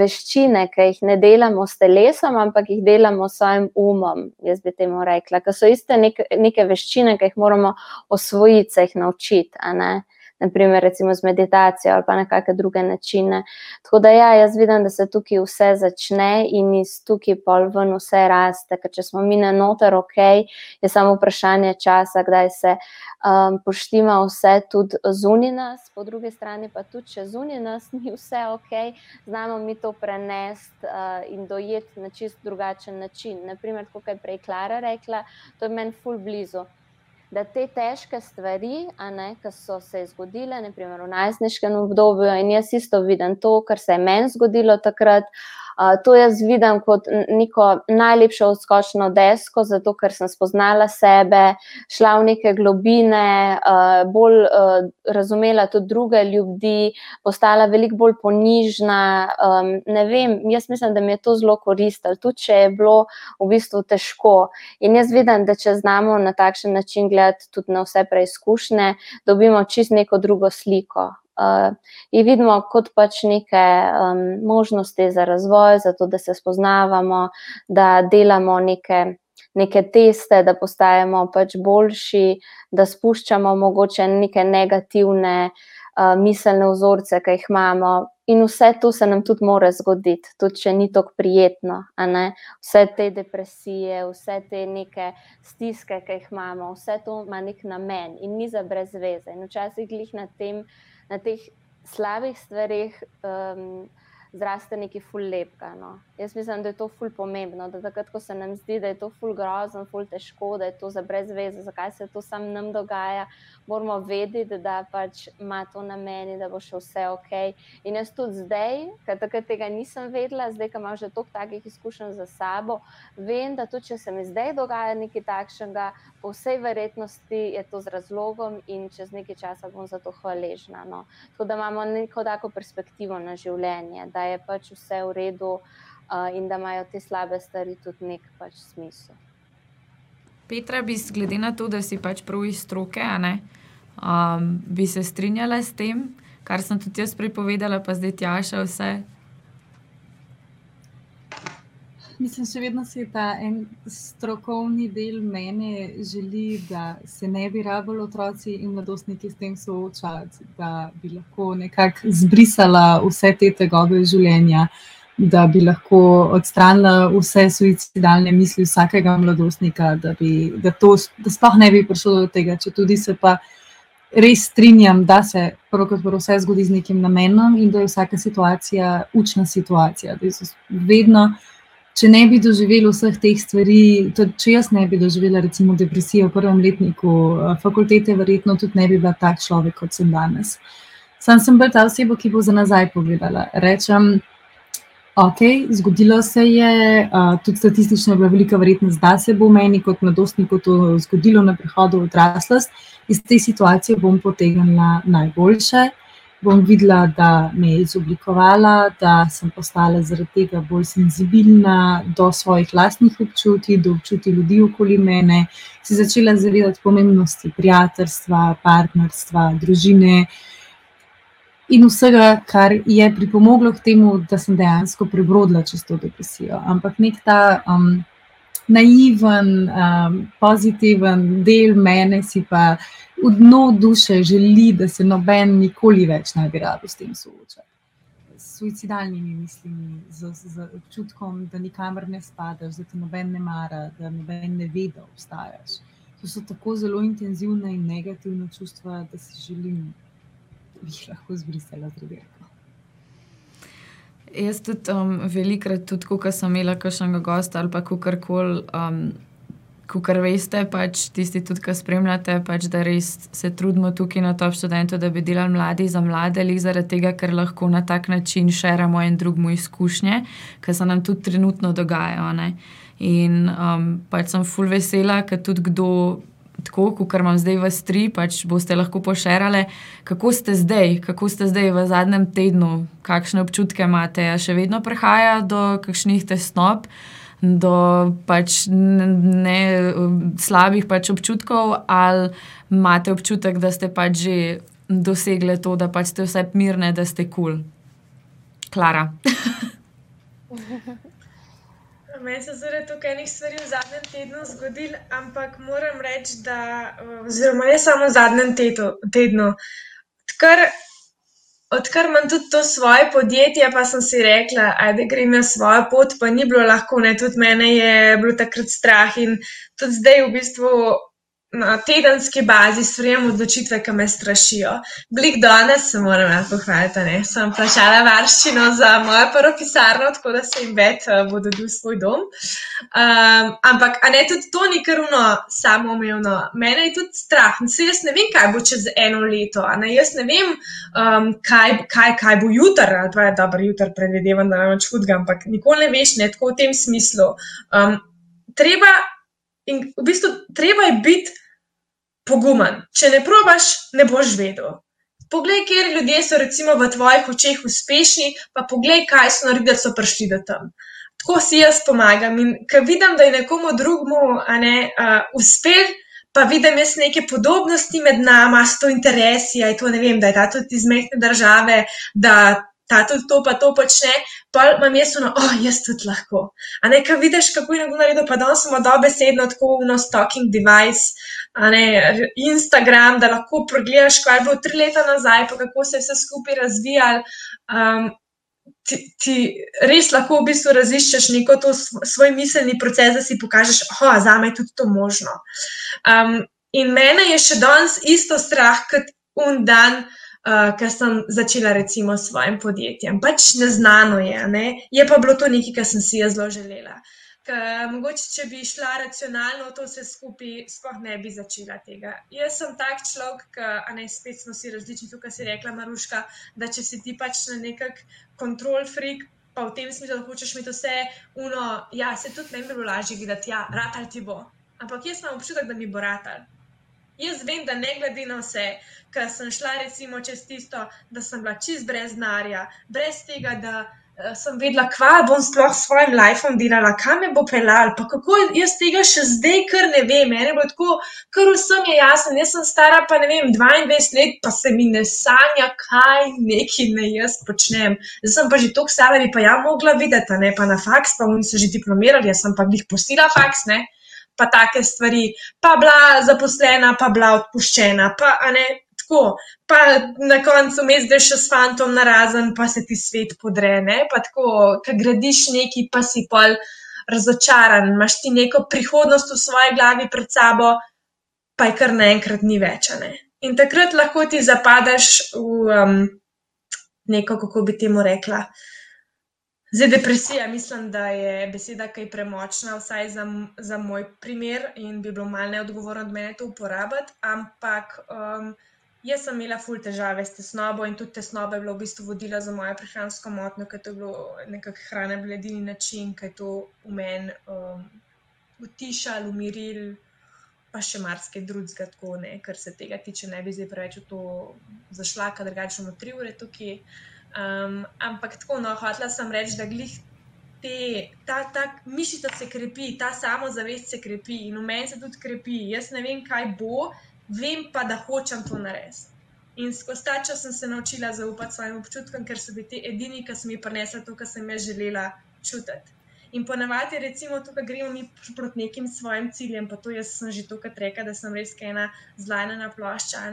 veščine, ki jih ne delamo s telesom, ampak jih delamo s svojim umom. Jaz bi temu rekla, ker so iste neke, neke veščine, ki jih moramo osvojiti, se jih naučiti. Naprimer, recimo z meditacijo ali pa na kakšne druge načine. Tako da, ja, jaz vidim, da se tukaj vse začne in iz tukaj pol ven vse raste. Ker če smo mi na noter, ok, je samo vprašanje časa, kdaj se um, poštima vse tudi zunaj nas, po drugi strani pa tudi, če zunaj nas ni vse ok, znamo mi to prenesti uh, in dojeti na čist drugačen način. Naprimer, kot je prej Klara rekla, to je meni ful blizu. Da te težke stvari, ki so se zgodile, naprimer v najsnižkem obdobju, in jaz isto vidim to, kar se je meni zgodilo takrat, uh, to jaz vidim kot neko najlepšo odskočno desko, zato ker sem spoznala sebe, šla v neke globine, uh, bolj uh, razumela tudi druge ljudi, postala veliko bolj ponižna. Um, ne vem, jaz mislim, da mi je to zelo koristilo, tudi če je bilo v bistvu težko. In jaz vidim, da če znamo na takšen način gledati tudi na vse preizkušnje, dobimo čist neko drugo sliko uh, in vidimo kot pač neke um, možnosti za razvoj, zato da se spoznavamo, da delamo neke, neke teste, da postajamo pač boljši, da spuščamo mogoče neke negativne uh, miselne vzorce, ki jih imamo. In vse to se nam tudi mora zgoditi, tudi če ni tako prijetno. Vse te depresije, vse te neke stiske, ki jih imamo, vse to ima nek namen in ni za brez veze. In včasih jih na tem, na teh slabih stvarih um, zraste neki ful lepka. No. Jaz mislim, da je to ful pomembno, da takrat, ko se nam zdi, da je to ful grozno, ful težko, da je to za brezveze, zakaj se to sam nam dogaja, moramo vedeti, da pač ima to na meni, da bo še vse ok. In jaz tudi zdaj, ker takrat tega nisem vedela, zdaj, ko imam že toliko takih izkušenj za sabo, vem, da tudi če se mi zdaj dogaja nekaj takšnega, po vsej verjetnosti je to z razlogom in čez nekaj časa bom za to hvaležna. No. Tako da imamo neko tako perspektivo na življenje, da je pač vse v redu uh, in da imajo te slabe stvari tudi nek pač smisel. Petra, bi glede na to, da si pač prav iz stroke, um, bi se strinjala s tem, kar sem tudi jaz prepovedala, pa zdaj tjaša vse. Mislim, še vedno si ta en strokovni del mene želi, da se ne bi rabili otroci in mladostniki s tem soočati, da bi lahko nekako zbrisala vse te tegobe življenja. Da bi lahko odstranila vse suicidalne misli vsakega mladostnika, da, bi, da, to, da sploh ne bi prišlo do tega. Če tudi se pa res strinjam, da se prvo vse zgodi z nekim namenom in da je vsaka situacija učna situacija. Vedno, če ne bi doživeli vseh teh stvari, tudi če jaz ne bi doživela recimo depresijo v prvem letniku eh, fakultete, verjetno tudi ne bi bila tak človek, kot sem danes. Sam sem bolj ta oseba, ki bo za nazaj pogledala. Rečem, Ok, zgodilo se je, uh, tudi statistično je bila velika verjetnost, da se bo meni kot mladostniku to zgodilo na prehodu v odraslost. Iz te situacije bom potegnila najboljše, bom videla, da me je izoblikovala, da sem postala zaradi tega bolj senzibilna do svojih lastnih občutij, do občutij ljudi okoli mene, se začela zavedati pomembnosti prijateljstva, partnerstva, družine. In vsega, kar je pripomoglo k temu, da sem dejansko prebrodila čez to depresijo. Ampak nek ta um, naiven, um, pozitiven del mene si pa v dnu duše želi, da se noben nikoli več ne bi rado s tem soočal. S suicidalnimi mislimi, z, z občutkom, da nikamor ne spadaš, da te noben ne mara, da noben ne ve, da obstajaš. To so tako zelo intenzivna in negativna čustva, da si želim bi jih lahko zbrisala z drugega. Jaz tudi um, velikrat, tudi ko sem imela kakšnega gosta ali pa kakorkoli, um, kar veste, pač tisti, tudi, ki spremljate, pač, da res se trudimo tukaj na top študentu, da bi delali mladi za mlade, ali zaradi tega, ker lahko na tak način širimo en drugmu izkušnje, ki se nam tudi trenutno dogajajo. In um, pač sem full vesela, ker tudi kdo tako, kot imam zdaj v stri, pač boste lahko pošerali, kako ste zdaj, kako ste zdaj v zadnjem tednu, kakšne občutke imate. A še vedno prihaja do kakšnih tesnob, do pač ne, ne slabih pač občutkov, ali imate občutek, da ste pač že dosegli to, da pač ste vse mirne, da ste kul. Cool. Klara. Meni se je nekaj stvari v zadnjem tednu zgodil, ampak moram reči, da, oziroma ne samo v zadnjem tedu, tednu. Odkar, odkar imam tudi to svoje podjetje, pa sem si rekla, da grem na svojo pot, pa ni bilo lahko, ne tudi mene je bilo takrat strah in tudi zdaj v bistvu na tedenski bazi sprejemam odločitve, ki me strašijo. Blik danes se moram pohvaliti, da sem plačala varščino za mojo prvo pisarno, tako da se jim več uh, bo dobil svoj dom. Um, ampak, a ne tudi to ni karuno samoumevno. Mene je tudi strah. Se jaz ne vem, kaj bo čez eno leto. Ne? Jaz ne vem, um, kaj, kaj, kaj bo jutr. To je dobro, jutr predvidevam, da ne bo čudga, ampak nikoli ne veš, ne tako v tem smislu. Um, treba. In v bistvu treba je biti pogumen. Če ne probaš, ne boš vedel. Poglej, kje ljudje so recimo v tvojih očeh uspešni, pa poglej, kaj so naredili, da so prišli do tam. Tako si jaz pomagam. In ko vidim, da je nekomu drugemu ne, uh, uspel, pa vidim jaz neke podobnosti med nami, s to interesi, aj to ne vem, da je ta tudi iz mehke države, da ta tudi to, pa to počne, pa imam jaz ono, oh, jaz tudi lahko. A ne, kaj vidiš, kako je nekdo naredil, pa danes smo dobesedno tako v nos talking device ne, Instagram, da lahko pregledaš, kaj je bilo tri leta nazaj, pa kako se je vse skupaj razvijalo. Um, ti, ti res lahko v bistvu raziščeš neko to svoj miselni proces, da si pokažeš, da za me je tudi to možno. Um, in mene je še danes isto strah kot un dan. Uh, ker sem začela recimo s svojim podjetjem. Pač neznano je, ne? je pa bilo to nekaj, kar sem si jaz zelo želela. Ker mogoče, če bi šla racionalno to vse skupaj, sploh ne bi začela tega. Jaz sem tak človek, ki ne spet smo si različni, tukaj si rekla Maruška, da če si ti pač na nekak kontrol freak, pa v tem smislu, da hočeš imeti vse uno, ja, se tudi ne bi bilo lažje videti, ja, ratal ti bo. Ampak jaz imam občutek, da mi bo ratal. Jaz vem, da ne glede na vse, ker sem šla recimo čez tisto, da sem bila čist brez narja, brez tega, da. Eh, sem vedela, kva bom sploh s svojim lifeom delala, kam me bo pelal, pa kako jaz tega še zdaj, ker ne vem. Mene bo tako, ker vsem je jasno, jaz sem stara, pa ne vem, 22 let, pa se mi ne sanja, kaj neki ne jaz počnem. Zdaj sem pa že toliko stara, bi pa ja mogla videti, ne pa na faks, pa oni so že diplomirali, jaz sem pa jih postila faks, ne. Pa take stvari, pa bila zaposlena, pa bila odpuščena, pa ne, tako, pa na koncu mes, da še s fantom na razen, pa se ti svet podrene. Pa tako, ki gradiš neki, pa si pol razočaran, imaš ti neko prihodnost v svoji glavi pred sabo, pa je kar naenkrat ni več. Ne? In takrat lahko ti zapadaš v um, neko, kako bi temu rekla. Zdaj, depresija, mislim, da je beseda kaj premočna, vsaj za, za moj primer, in bi bilo malo neodgovorno od mene to uporabiti, ampak um, Jaz sem imela ful težave s tesnobo in tudi tesnoba je bila v bistvu vodila za mojo prehransko motnjo, ker to je bilo nekako hrana, bil edini način, ki je to v meni um, utišal, umiril, pa še marsikaj drugega, tako ne, kar se tega tiče, ne bi zdaj preveč v to zašla, ker drugače imamo tri ure tukaj. Um, ampak tako, no, hotela sem reči, da glih. Te, ta, ta mišica se krepi, ta samozavest se krepi in v meni se tudi krepi. Jaz ne vem, kaj bo, vem pa, da hočem to narediti. In skozi ta čas sem se naučila zaupati svojim občutkom, ker so bili ti edini, ki so mi prinesli to, kar sem jaz želela čutiti. In ponavadi, recimo, tukaj gremo mi proti nekim svojim ciljem, pa to jaz sem že tokrat rekla, da sem res ena zlajna plošča.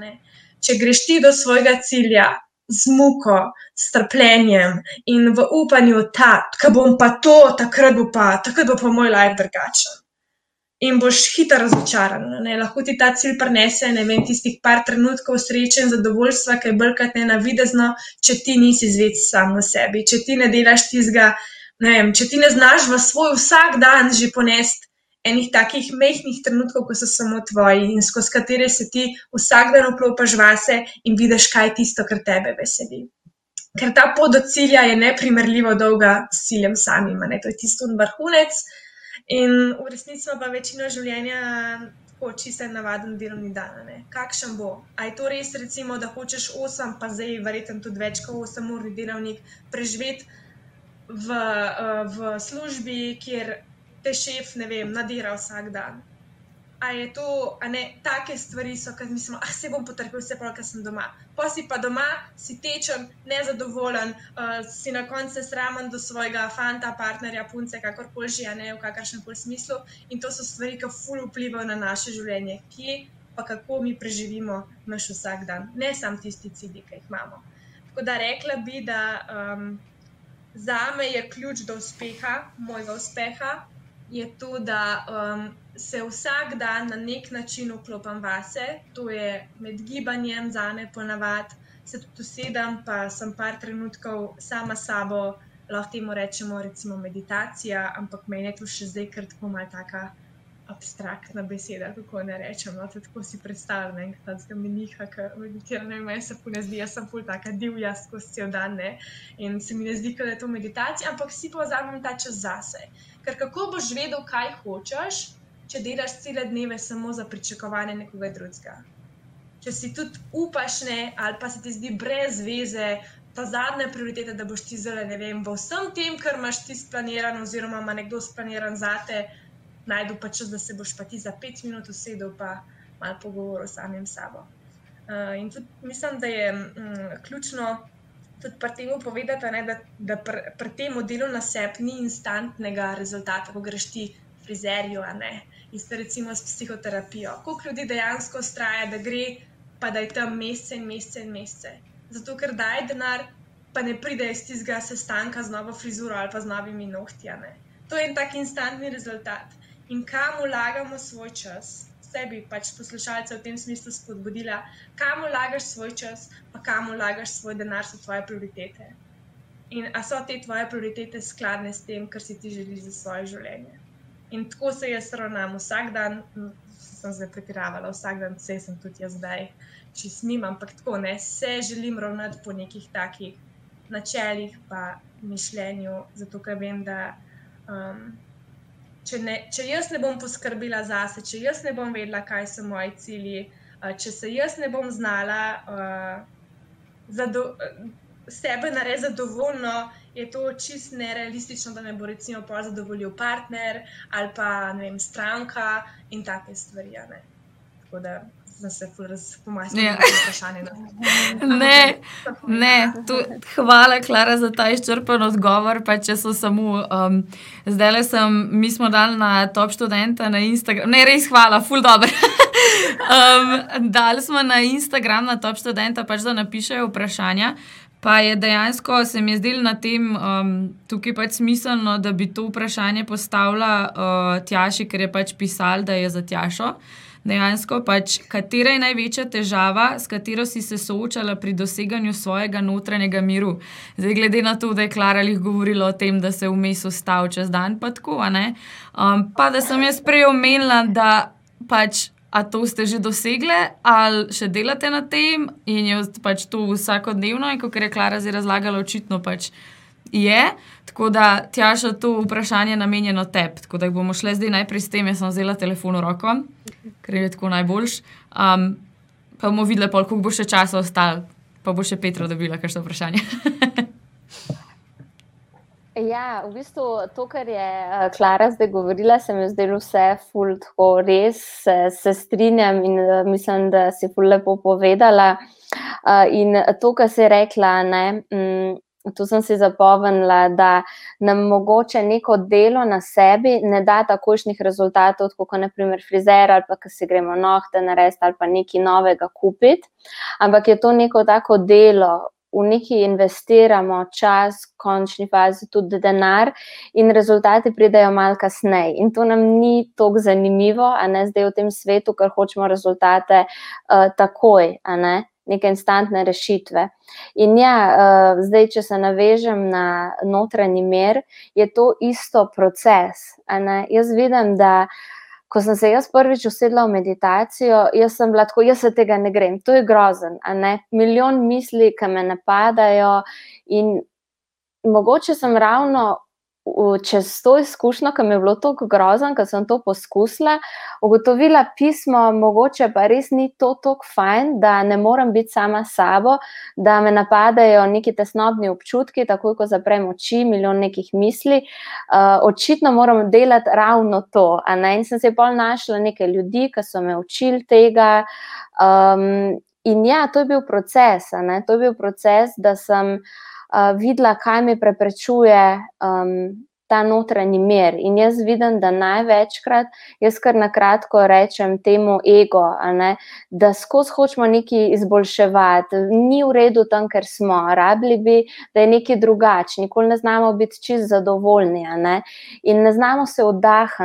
Če greš ti do svojega cilja z muko, s trpljenjem in v upanju, da bom pa to, takrat bo pa, takrat bo pa moj life drugačen in boš hitro razočaran. Ne? Lahko ti ta cilj prenese, ne vem, tistih par trenutkov sreče in zadovoljstva, ki je brkati ne navidezno, če ti nisi zved sam v sebi, če ti ne delaš tizga, ne vem, če ti ne znaš v svoj vsak dan že ponesti. Enih takih mehkih trenutkov, ko so samo tvoji in skozi katere se ti vsak dan oklopiš vase in vidiš, kaj je tisto, kar tebe veseli. Ker ta pot do cilja je neprimerljivo dolga s ciljem samim, ne? to je tisto vrhunec, In v resnici pa večino življenja tako čisto navaden delovni dan. Ne? Kakšen bo? A je to res, recimo, da hočeš 8, pa zdaj verjetno tudi več kot 8 ur delovnik preživeti v, uh, v službi, kjer te šef, ne vem, nadira vsak dan a je to, a ne, take stvari so, ki mislimo, da se bom potrpel, vse pa, ker sem doma. Pa si pa doma, si tečen, nezadovoljen, uh, si na koncu sramen do svojega fanta, partnerja, punce, kakorkoli že, ne v kakršnem koli smislu. In to so stvari, ki ful vplivajo na naše življenje, kje pa kako mi preživimo naš vsak dan, ne samo tisti cilji, ki jih imamo. Tako da rekla bi, da um, za me je ključ do uspeha, mojega uspeha, je to, da um, se vsak dan na nek način vklopim vase, to je med gibanjem, za me ponavadi se tudi usedem, pa sem par trenutkov sama s sabo, lahko temu rečemo, recimo meditacija, ampak meni je to še zdaj kar tako malo taka. Abstraktna beseda, kako ne rečem. No, tako si predstavljam, da to meniha, ki meditira. Ne, meni se pune zdi, jaz sem pol taka divja skozi cel dan ne? in se mi ne zdi, da je to meditacija, ampak si pa vzamem ta čas zase. Ker kako boš vedel, kaj hočeš, če delaš cele dneve samo za pričakovanje nekoga drugega. Če si tudi upaš, ne, ali pa se ti zdi brez veze, ta zadnja prioriteta, da boš ti zelo, ne vem, v vsem tem, kar imaš ti splaniran, oziroma ima nekdo splaniran za te, najdu pa čas, da se boš pa ti za pet minut usedel in malo pogovoril s samim sabo. Uh, in tudi mislim, da je um, ključno tudi pri tem povedati, ne, da, da pri pr tem delu na sebi ni instantnega rezultata, ko greš ti frizerju, ne. Isto recimo s psihoterapijo. Koliko ljudi dejansko ustraja, da gre, pa da je tam mesece in mesece in mesece. Zato, ker daj denar, pa ne pride iz tistega sestanka z novo frizuro ali pa z novimi nohti. To je en tak instantni rezultat. In kam vlagamo svoj čas, sebi pač poslušalce v tem smislu spodbudila, kam vlagaš svoj čas, pa kam vlagaš svoj denar, so tvoje prioritete. In a so te tvoje prioritete skladne s tem, kar si ti želiš za svoje življenje. In tako se jaz ravnam vsak dan, sem se pretiravala, vsak dan, vse sem tudi jaz zdaj, če smem, ampak tako ne, se želim ravnati po nekih takih načelih, pa mišljenju, zato ker vem, da um, če, ne, če jaz ne bom poskrbela zase, če jaz ne bom vedela, kaj so moji cilji, uh, če se jaz ne bom znala uh, sebe narediti zadovoljno, je to čist nerealistično, da me bo recimo pa zadovoljil partner ali pa vem, stranka in take stvari. Tako da da se pomaga ja. s vprašanjem. Ne, ne. Tu, hvala, Klara, za ta izčrpen odgovor. Samo, um, zdaj le sem, mi smo dali na top študenta na Instagram. Ne, res hvala, full dobro. um, dali smo na Instagram na top študenta, pač da napišejo vprašanja. Pa je dejansko se mi zdelo na tem um, tukaj pač smiselno, da bi to vprašanje postavila uh, Tjaši, ker je pač pisal, da je za Tjašo. Uh, dejansko pač, katera je največja težava, s katero si se soočala pri doseganju svojega notranjega miru. Zdaj, glede na to, da je Klara jih govorila o tem, da se vmes ustavi čez dan, pa tako, um, pa da sem jaz prej omenila, da pač. A to ste že dosegli, ali še delate na tem, in je pač to vsakodnevno, in kot je Klara zdaj razlagala, očitno pač je. Tako da tjaša to vprašanje namenjeno tebi. Tako da bomo šli zdaj najprej s tem, jaz sem vzela telefon v roko, ker je tako najboljš. Um, pa bomo videli, koliko bo še časa ostalo, pa bo še Petra dobila kakšno vprašanje. Ja, v bistvu to, kar je eh, Klara zdaj govorila, se mi je zdelo vse ful, tako res se, se strinjam in eh, mislim, da si ful lepo povedala. Uh, in to, kar si rekla, ne, mm, Tu sem si zapovedala, da nam mogoče neko delo na sebi ne da takošnih rezultatov, kot naprimer frizer ali pa ki si gremo nohte narediti ali pa nekaj novega kupiti. Ampak je to neko tako delo, v neki investiramo čas, končni fazi tudi denar, in rezultati pridejo malo kasneje. In to nam ni tako zanimivo, a ne zdaj v tem svetu, ker hočemo rezultate uh, takoj, ne neke instantne rešitve. In ja, uh, zdaj, če se navežem na notranji mer, je to isto proces. Jaz vidim, da ko sem se jaz prvič usedla v meditacijo, jaz sem bila tako, jaz se tega ne grem, to je grozen. Milijon misli, ki me napadajo, in mogoče sem ravno čez to izkušnjo, ki mi je bilo tako grozno, ker sem to poskusila, ugotovila pismo, mogoče pa res ni to tako fajn, da ne morem biti sama sabo, da me napadajo neki tesnobni občutki, tako ko zaprem oči, milijon nekih misli. Uh, očitno moram delati ravno to. In sem se pol našla nekaj ljudi, ki so me učili tega. Um, in ja, to je bil proces, to je bil proces, da sem uh, videla, kaj mi preprečuje um, ta notranji mir. In jaz vidim, da največkrat, jaz kar na kratko rečem temu ego, ne, da skozi hočemo nekaj izboljševati, ni v redu tam, ker smo, rabili bi, da je nekaj drugače, nikoli ne znamo biti čist zadovoljni ne, in ne znamo se oddahniti.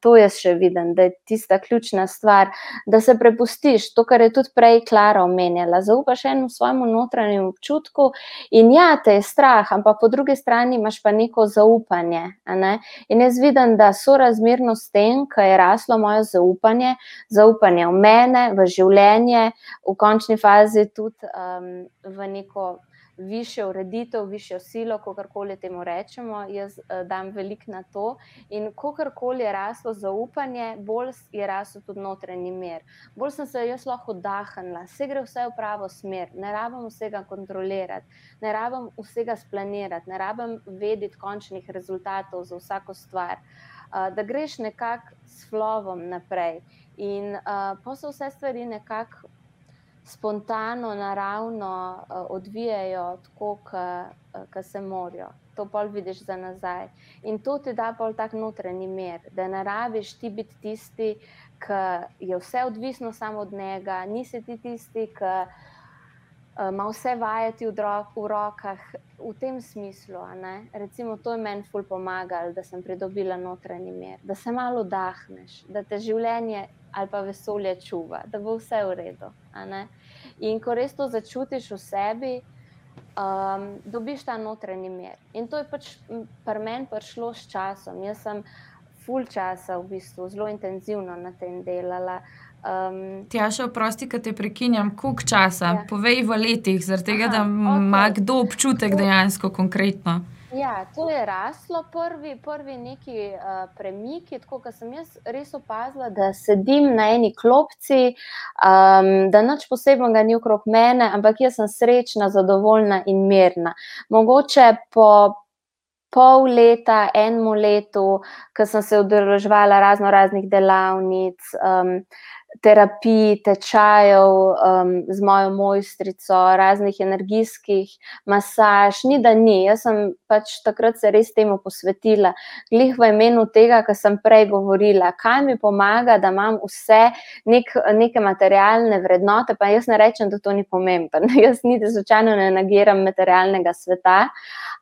To jaz še vidim, da je tista ključna stvar, da se prepustiš to, kar je tudi prej Klara omenjala. Zaupaš enemu svojemu notranjemu občutku in ja, te je strah, ampak po drugi strani imaš pa neko zaupanje zaupanje. In jaz vidim, da so razmerno s tem, kaj je raslo moje zaupanje, zaupanje v mene, v življenje, v končni fazi tudi um, v neko višjo ureditev, višjo silo, kakorkoli temu rečemo. Jaz uh, dam veliko na to. In kakorkoli je raslo zaupanje, bolj je rasel tudi notranji mir. Bolj sem se jaz lahko oddahnila, vse gre vse v pravo smer, ne rabim vsega kontrolirati, ne rabim vsega splanirati, ne rabim vedeti končnih rezultatov za vsako stvar. Uh, da greš nekako s flovom naprej. In uh, pa so vse stvari nekako spontano, naravno uh, odvijajo, tako kot uh, se morajo. To pol vidiš za nazaj. In to ti da pol tak notranji mir, da ne rabiš ti biti tisti, ki je vse odvisno samo od njega, nisi ti tisti, ki uh, ima vse vajeti v, v rokah. V tem smislu, Recimo, to je meni ful pomagalo, da sem pridobila notranji mir, da se malo dahneš, da te življenje ali pa vesolje čuva, da bo vse v redu. In ko res to začutiš v sebi, um, dobiš ta notranji mir. In to je pač pri meni prišlo s časom. Jaz sem full časa, v bistvu zelo intenzivno na tem delala. Um, Ti, a še oprosti, da te prekinjam, koliko časa, ja. povej v letih, zaradi tega, da ima okay. kdo občutek dejansko konkretno. Ja, to je raslo, prvi, prvi neki uh, premiki. Tako da sem jaz res opazila, da sedim na eni klopci, um, da nič posebnega ni okrog mene, ampak jaz sem srečna, zadovoljna in mirna. Mogoče po pol leta, enemu letu, ko sem se udeležvala razno raznih delavnic. Um, terapij, tečajev um, z mojo mojstrico, raznih energijskih masaž, ni da ni. Jaz sem pač takrat se res temu posvetila, glih v imenu tega, kar sem prej govorila, kaj mi pomaga, da imam vse nek, neke materialne vrednote. Pa jaz ne rečem, da to ni pomembno. Jaz niti slučajno ne nagiram materialnega sveta.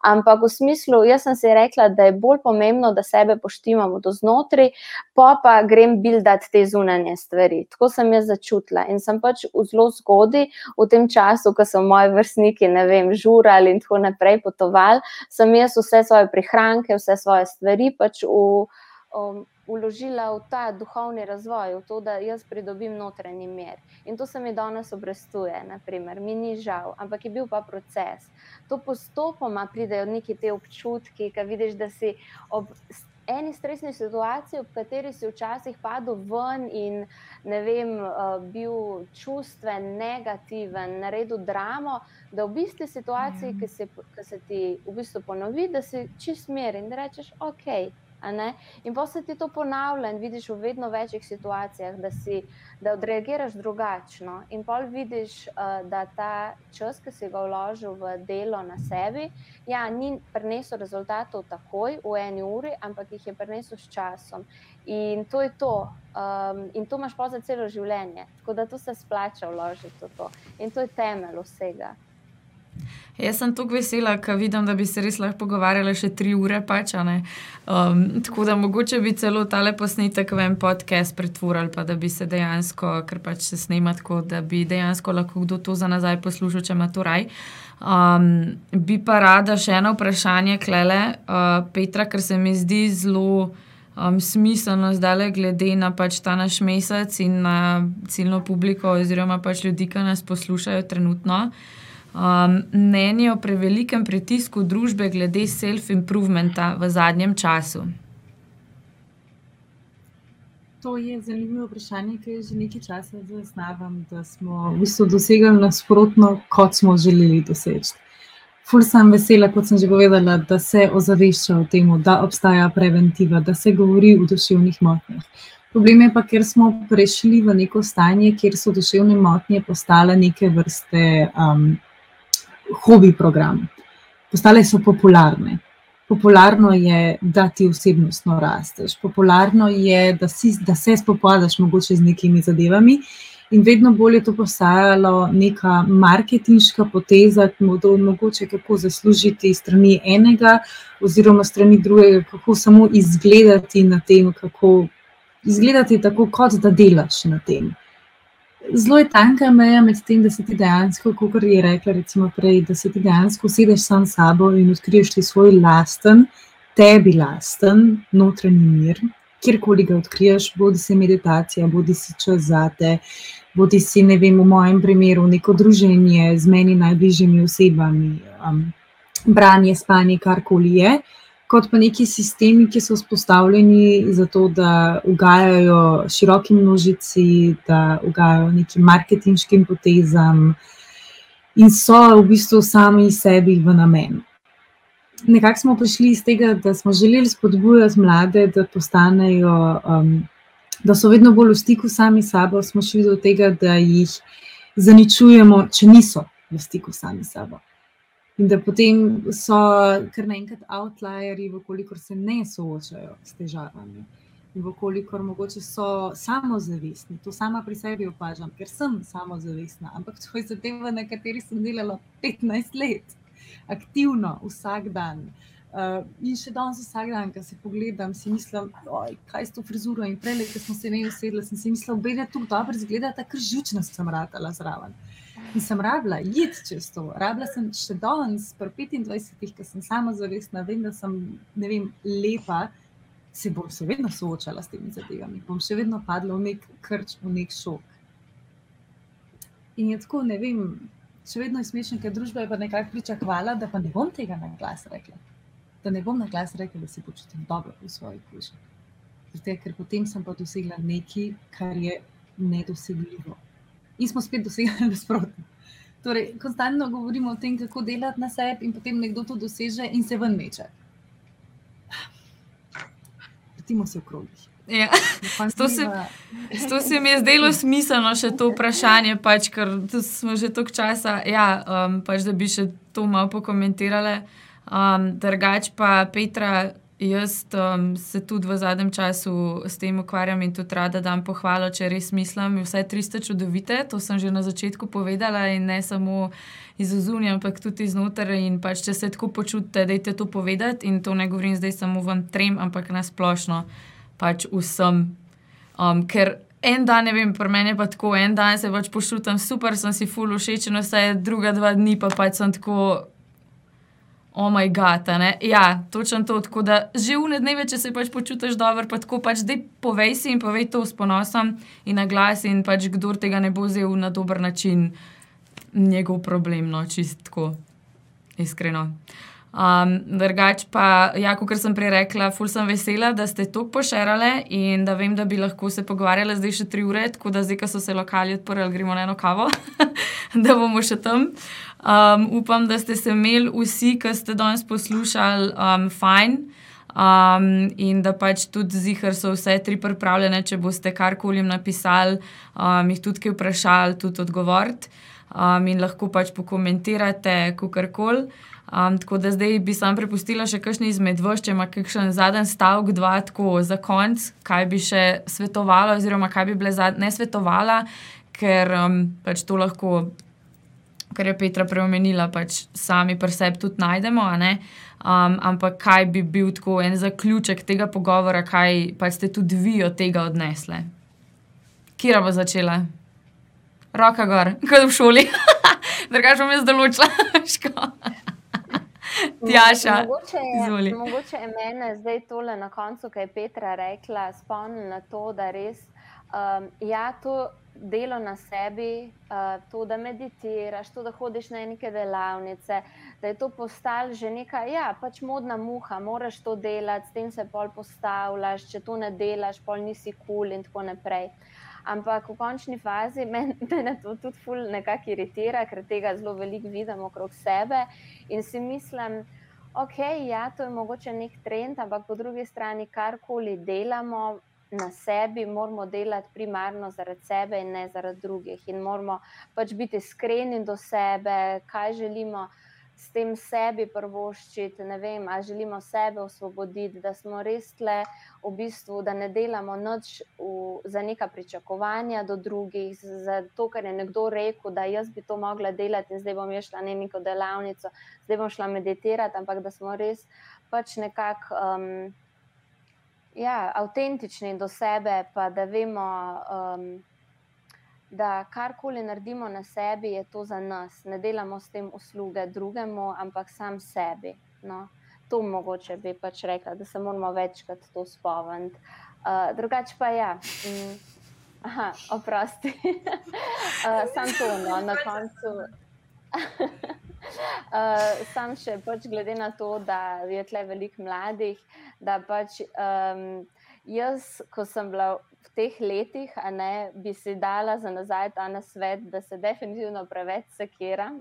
Ampak v smislu, jaz sem si rekla, da je bolj pomembno, da sebe poštivamo do znotraj, pa pa grem bildati te zunanje stvari tako sem jaz začutila. In sem pač v zelo zgodaj, v tem času, ko so moji vrstniki, ne vem, žurali in tako naprej potovali, sem jaz vse svoje prihranke, vse svoje stvari pač v. Um, Uložila v ta duhovni razvoj, v to, da jaz pridobim notranji mir. In to se mi danes obrestuje, naprimer. mi ni žal, ampak je bil pa proces. To postopoma pridejo neki te občutki, ki vidiš, da si ob eni stresni situaciji, v kateri si včasih padel ven in ne vem, uh, bil čustven, negativen, naredil dramo, da v bistvu situaciji, mm. ki, se, ki se ti v bistvu ponovi, da si čist mir in da rečeš, ok. In pa se ti to ponavlja in vidiš v vedno večjih situacijah, da, si, da odreagiraš drugačno. In pa vidiš, uh, da ta čas, ki si ga vložil v delo na sebi, ja, ni prinesel rezultatov takoj, v eni uri, ampak jih je prinesel s časom. In to je to. Um, in to imaš pa za celo življenje. Tako da to se splača vložiti v to. In to je temelj vsega. Jaz sem tako vesela, ker vidim, da bi se res lahko pogovarjali še tri ure. Pač, um, tako da mogoče bi celo tale posnetek v en podcast pretvorili, pa da bi se dejansko, ker pač se snema tako, da bi dejansko lahko kdo to za nazaj poslušal, če ima to raj. Um, bi pa rada še eno vprašanje, klele, uh, Petra, ker se mi zdi zelo um, smiselno zdaj, glede na pač ta naš mesec in na ciljno publiko, oziroma pač ljudi, ki nas poslušajo trenutno um, mnenje o prevelikem pritisku družbe glede self-improvementa v zadnjem času? To je zanimivo vprašanje, ki že nekaj časa zaznavam, da smo v bistvu dosegli nasprotno, kot smo želeli doseči. Ful sem vesela, kot sem že povedala, da se ozavešča o tem, da obstaja preventiva, da se govori o duševnih motnjah. Problem je pa, ker smo prešli v neko stanje, kjer so duševne motnje postale neke vrste um, hobi program. Postale so popularne. Popularno je, da ti osebnostno rasteš, popularno je, da, si, da se spopadaš mogoče z nekimi zadevami. In vedno bolj je to postajalo neka marketinška poteza, mogoče kako zaslužiti strani enega, oziroma strani drugega, kako samo izgledati na tem, kako izgledati tako, kot da delaš na tem zelo je tanka meja med tem, da se ti dejansko, kot je rekla, recimo prej, da se ti dejansko usedeš sam s sabo in odkriješ ti svoj lasten, tebi lasten notranji mir, kjerkoli ga odkriješ, bodi si meditacija, bodi si čas zate, bodi si, ne vem, v mojem primeru, neko druženje z meni najbližjimi osebami, um, branje, spanje, karkoli je kot pa neki sistemi, ki so vzpostavljeni za to, da ugajajo široki množici, da ugajajo nekim marketinškim potezam in so v bistvu sami sebi v namen. Nekako smo prišli iz tega, da smo želeli spodbujati mlade, da postanejo, um, da so vedno bolj v stiku sami s sabo, smo šli do tega, da jih zaničujemo, če niso v stiku sami s sabo. In da potem so kar naenkrat outlierji, vkolikor se ne soočajo s težavami. In vkolikor mogoče so samozavestni, to sama pri sebi opažam, ker sem samozavestna, ampak to je zadeva, na kateri sem delala 15 let, aktivno, vsak dan. Uh, in še danes, vsak dan, ko se pogledam, si mislim, kaj je to frizuro. In prej, ko smo se ne usedli, sem si mislil, da je to dobro sem ratala zraven. In sem rabila jed čez to. Rabila sem še danes, pri 25, ki sem sama zavestna, vem, da sem vem, lepa, se bom se vedno soočala s temi zadevami. Bom še vedno padla v nek krč, v nek šok. In je tako, ne vem, še vedno je smešno, ker družba je pa nekako pričakovala, da pa ne bom tega na glas rekla da ne bom na glas rekel, da se počutim dobro v svoji koži. Ker potem sem pa dosegla nekaj, kar je nedosegljivo. In smo spet dosegli nasprotno. Torej, konstantno govorimo o tem, kako delati na sebi, in potem nekdo to doseže in se ven meče. Vrtimo se v krogih. Ja. To, se, to se mi je zdelo smiselno, še to vprašanje, pač, ker smo že toliko časa, ja, um, pač, da bi še to malo pokomentirali. Um, drugač pa Petra, jaz um, se tudi v zadnjem času s tem ukvarjam in tudi rada dam pohvalo, če res mislim. Vse tri ste čudovite, to sem že na začetku povedala in ne samo iz ozunja, ampak tudi iznotraj. Pač, če se tako počutite, dajte to povedati in to ne govorim zdaj samo vam trem, ampak nasplošno pač vsem. Um, ker en dan, ne vem, pri meni je pa tako, en dan se pač počutim super, sem si full všeč, no vse druga dva dni pa pač sem tako o moj god. Ja, točno to. Tako da že v dneve, če se pač počutiš dobro, pa tako pač da povej si in povej to s ponosom in na glas, in pač kdo tega ne bo vzel na dober način, njegov problem, no čistko, iskreno. Um, drugač pa, ja, kot sem prej rekla, ful sem vesela, da ste to pošerali in da vem, da bi lahko se pogovarjali zdaj še tri ure, tako da zdaj, ko so se lokali odprli, gremo na eno kavo, da bomo še tam. Um, upam, da ste se imeli vsi, ki ste danes poslušali, um, fajn. Um, in da pač tudi zihar so vse tri pripravljene, če boste karkoli napisali, um, jih tudi vprašali, tudi odgovoriti. Um, in lahko pač pokomentirate, kako koli. Um, tako da zdaj bi sam prepustila še kakšni izmed vas, če ima kakšen zadnji stavek, dva, tako za konec, kaj bi še svetovala, oziroma kaj bi bile ne svetovala, ker um, pač to lahko, kar je Petra preomenila, pač sami pri sebi tudi najdemo. Um, ampak kaj bi bil tako en zaključek tega pogovora, kaj pač ste tudi vi od tega odnesli? Kira bo začela? Roka gor, kot v šoli. Drugač bom jaz določila. Tjaša. Mogoče je, mogoče je mene zdaj tole na koncu, kaj je Petra rekla, spomnila na to, da res um, ja, to delo na sebi, uh, to, da meditiraš, to, da hodiš na neke delavnice, da je to postalo že neka, ja, pač modna muha, moraš to delati, s tem se pol postavljaš, če to ne delaš, pol nisi kul cool in tako naprej. Ampak v končni fazi me, me to tudi nekako iritira, ker tega zelo veliko vidim okrog sebe in si mislim, ok, ja, to je mogoče nek trend, ampak po drugi strani, karkoli delamo na sebi, moramo delati primarno zaradi sebe in ne zaradi drugih. In moramo pač biti iskreni do sebe, kaj želimo s tem sebi prvoščiti, ne vem, ali želimo sebe osvoboditi, da smo res tle v bistvu, da ne delamo noč v, za neka pričakovanja do drugih, za to, kar je nekdo rekel, da jaz bi to mogla delati in zdaj bom šla na neko delavnico, zdaj bom šla meditirati, ampak da smo res pač nekako. Um, Ja, avtentični do sebe, pa da vemo, um, da karkoli naredimo na sebi, je to za nas. Ne delamo s tem usluge drugemu, ampak sam sebi. No. To mogoče bi pač rekla, da se moramo večkrat to spomniti. Uh, drugače pa ja. Mm. Aha, oprosti. uh, sam to, no, na koncu. Uh, sam še, pač glede na to, da je tle veliko mladih, da pač um, jaz, ko sem bila v teh letih, ne, bi si dala za nazaj ta na svet, da se definitivno preveč sekiram,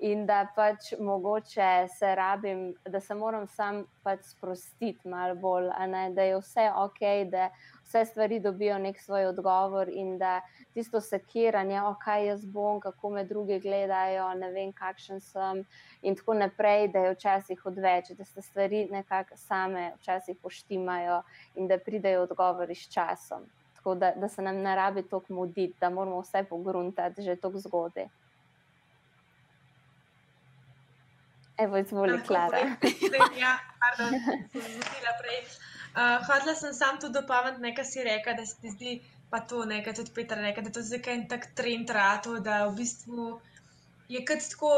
in da pač mogoče se rabim, da se moram sam pač sprostiti malo bolj, da je vse ok, da vse stvari dobijo nek svoj odgovor in da tisto sekiranje, o kaj jaz bom, kako me drugi gledajo, ne vem, kakšen sem. In tako naprej, da je včasih odveč, da se stvari nekako same včasih poštimajo in da pridejo odgovori s časom. Tako da, da se nam ne rabi toliko muditi, da moramo vse pogruntati že tako zgodaj. Evo, izvoli, Klara. Ja, pardon, sem zmotila prej. Uh, Hodila sem sam tudi dopolniti, nekaj si reka, da se ti zdi, pa to nekaj tudi Petra reka, da to je zdaj en tak trend rato, da v bistvu je kot tako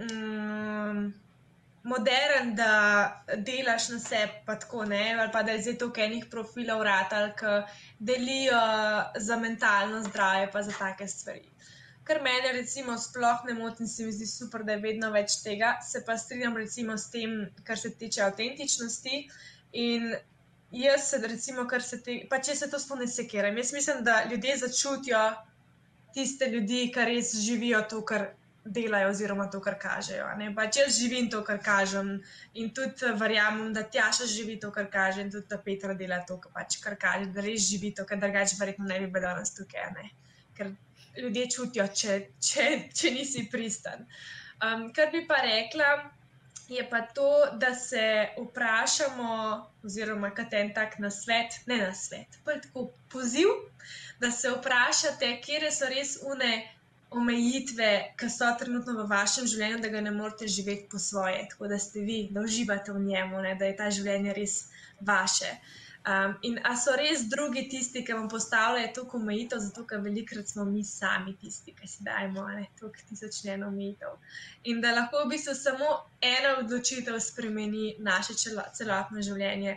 um, modern, da delaš na sebi, pa tako ne, ali pa da je zdaj toliko enih profilov ratal, ki delijo za mentalno zdravje, pa za take stvari kar meni, recimo, sploh ne moti in se mi zdi super, da je vedno več tega. Se pa strinjam, recimo, s tem, kar se tiče avtentičnosti. In jaz, recimo, kar se te, pa če se to spomni, sekiram. Jaz mislim, da ljudje začutijo tiste ljudi, ki res živijo to, kar. Delajo, oziroma to, kar kažejo. Če jaz živim to, kar kažem, in tudi verjamem, da Tjaša živi to, kar kaže, in tudi da Petra dela to, kar, pač, kar kaže, da res živi to, kar drugače, verjetno ne bi bilo danes tukaj. Ker ljudje čutijo, če, če, če nisi pristan. Um, kar bi pa rekla, je pa to, da se vprašamo, oziroma kaj en tak na svet, ne na svet, pa tako poziv, da se vprašate, kje so res une. Omejitve, ki so trenutno v vašem življenju, da ga ne morete živeti po svoje, tako da ste vi, da uživate v njemu, ne, da je ta življenje res vaše. Uh, Um, in a so res drugi tisti, ki vam postavljajo toliko omejitev, zato ker velikrat smo mi sami tisti, ki si dajemo toliko tisoč eno omejitev. In da lahko v bistvu samo ena odločitev spremeni naše celotno življenje.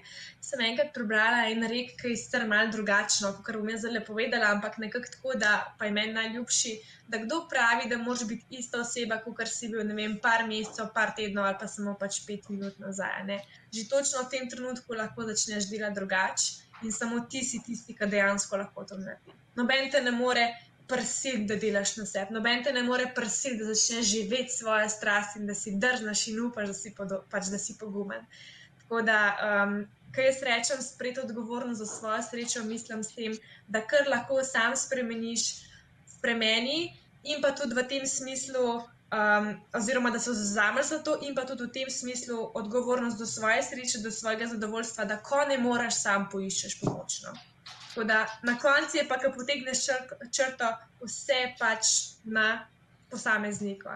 Sem enkrat prebrala en rek, ki je sicer malo drugačno, kot bom jaz zdaj povedala, ampak nekako tako, da pa je meni najljubši. Da kdo pravi, da moraš biti ista oseba, kot si bil, ne vem, par mesecev, par tednov ali pa samo pač pet minut nazaj. Ne? Že točno v tem trenutku lahko začneš delati drugače in samo ti si tisti, ki dejansko lahko to naredi. Noben te ne more prisiliti, da delaš na sebi, noben te ne more prisiliti, da začneš živeti svoje strasti in da si držnaš in upaš, da si, podo, pač, da si pogumen. Tako da, um, kaj jaz rečem, sprejeti odgovornost za svojo srečo, mislim s tem, da kar lahko sam spremeniš, spremeni in pa tudi v tem smislu um, oziroma da so zavrnili za to, in pa tudi v tem smislu odgovornost do svoje sreče, do svojega zadovoljstva, da ko ne moreš, sam poiščeš pomoč. No. Tako da na koncu je pa, ko potegneš črto, vse pač na posamezniku.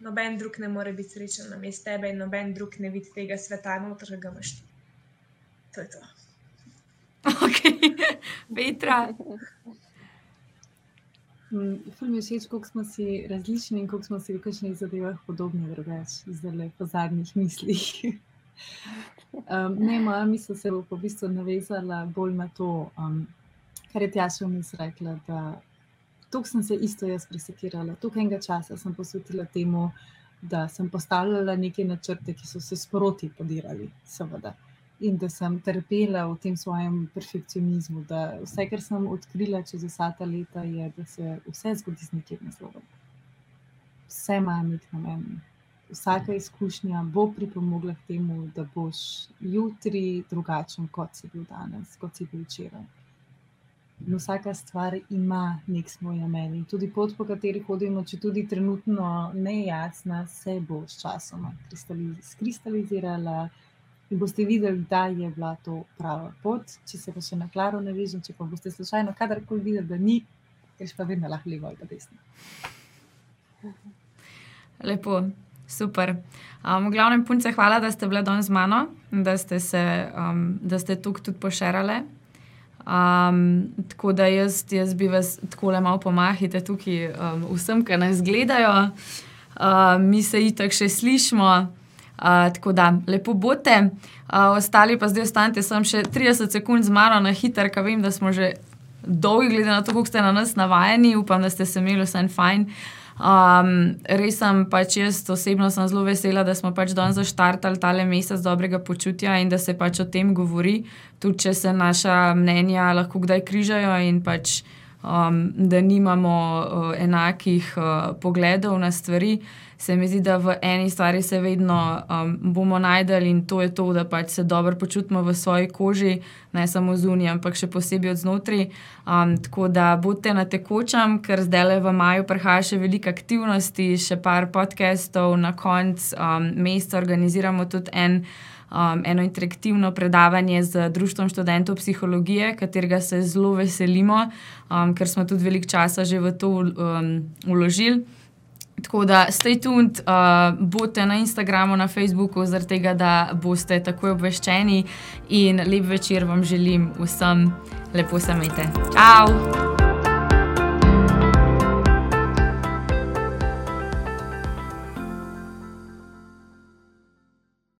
Noben drug ne more biti srečen na mestu tebe, in noben drug ne vidi tega sveta, noter ga imaš ti. To je to. Ok, Petra. Film je všeč, koliko smo si različni in koliko smo si v kakšnih zadevah podobni, drugače, zdaj po zadnjih mislih. um, ne, moja misel se bo v bistvu navezala bolj na to, um, kar je Tjaša vmes rekla, da tukaj sem se isto jaz presekirala, tukaj enega časa sem posvetila temu, da sem postavljala neke načrte, ki so se sproti podirali, seveda in da sem trpela v tem svojem perfekcionizmu. Da vse, kar sem odkrila čez vsa ta leta, je, da se vse zgodi z nekim naslovom. Vse ima nek namen. Vsaka izkušnja bo pripomogla k temu, da boš jutri drugačen, kot si bil danes, kot si bil včeraj. In vsaka stvar ima nek svoj namen. In tudi pot, po kateri hodimo, če tudi trenutno ne jasna, se bo s časom kristalizirala in boste videli, da je bila to prava pot. Če se pa še na klaro ne vežem, če pa boste slučajno kadarkoli videli, da ni, greš pa vedno lahko levo ali pa desno. Lepo, super. Um, v glavnem, punce, hvala, da ste bili danes z mano, da ste se, um, da ste tukaj tudi pošerali. Um, tako da jaz, jaz bi vas tako le malo pomahite tukaj um, vsem, ki nas gledajo. Uh, mi se itak še slišmo tako da, lepo bote. Uh, ostali pa zdaj ostanite, sem še 30 sekund z mano na hiter, ker vem, da smo že dolgi, glede na to, kako ste na nas navajeni. Upam, da ste se imeli vse fajn. Um, res sem pač jaz osebno sem zelo vesela, da smo pač danes zaštartali tale mesec dobrega počutja in da se pač o tem govori, tudi če se naša mnenja lahko kdaj križajo in pač um, da nimamo uh, enakih uh, pogledov na stvari. Se mi zdi, da v eni stvari se vedno um, bomo najdeli in to je to, da pač se dobro počutimo v svoji koži, ne samo zunaj, ampak še posebej od znotraj. Um, tako da bodite na tekočem, ker zdaj le v maju prihaja še veliko aktivnosti, še par podcastov, na koncu um, meseca organiziramo tudi en um, eno interaktivno predavanje z Društvom študentov psihologije, katerega se zelo veselimo, um, ker smo tudi veliko časa že v to um, uložili. Tako da, stay tuned, uh, bote na Instagramu, na Facebooku, zaradi tega, da boste takoj obveščeni. In lep večer vam želim vsem, lepo se imejte. Ciao!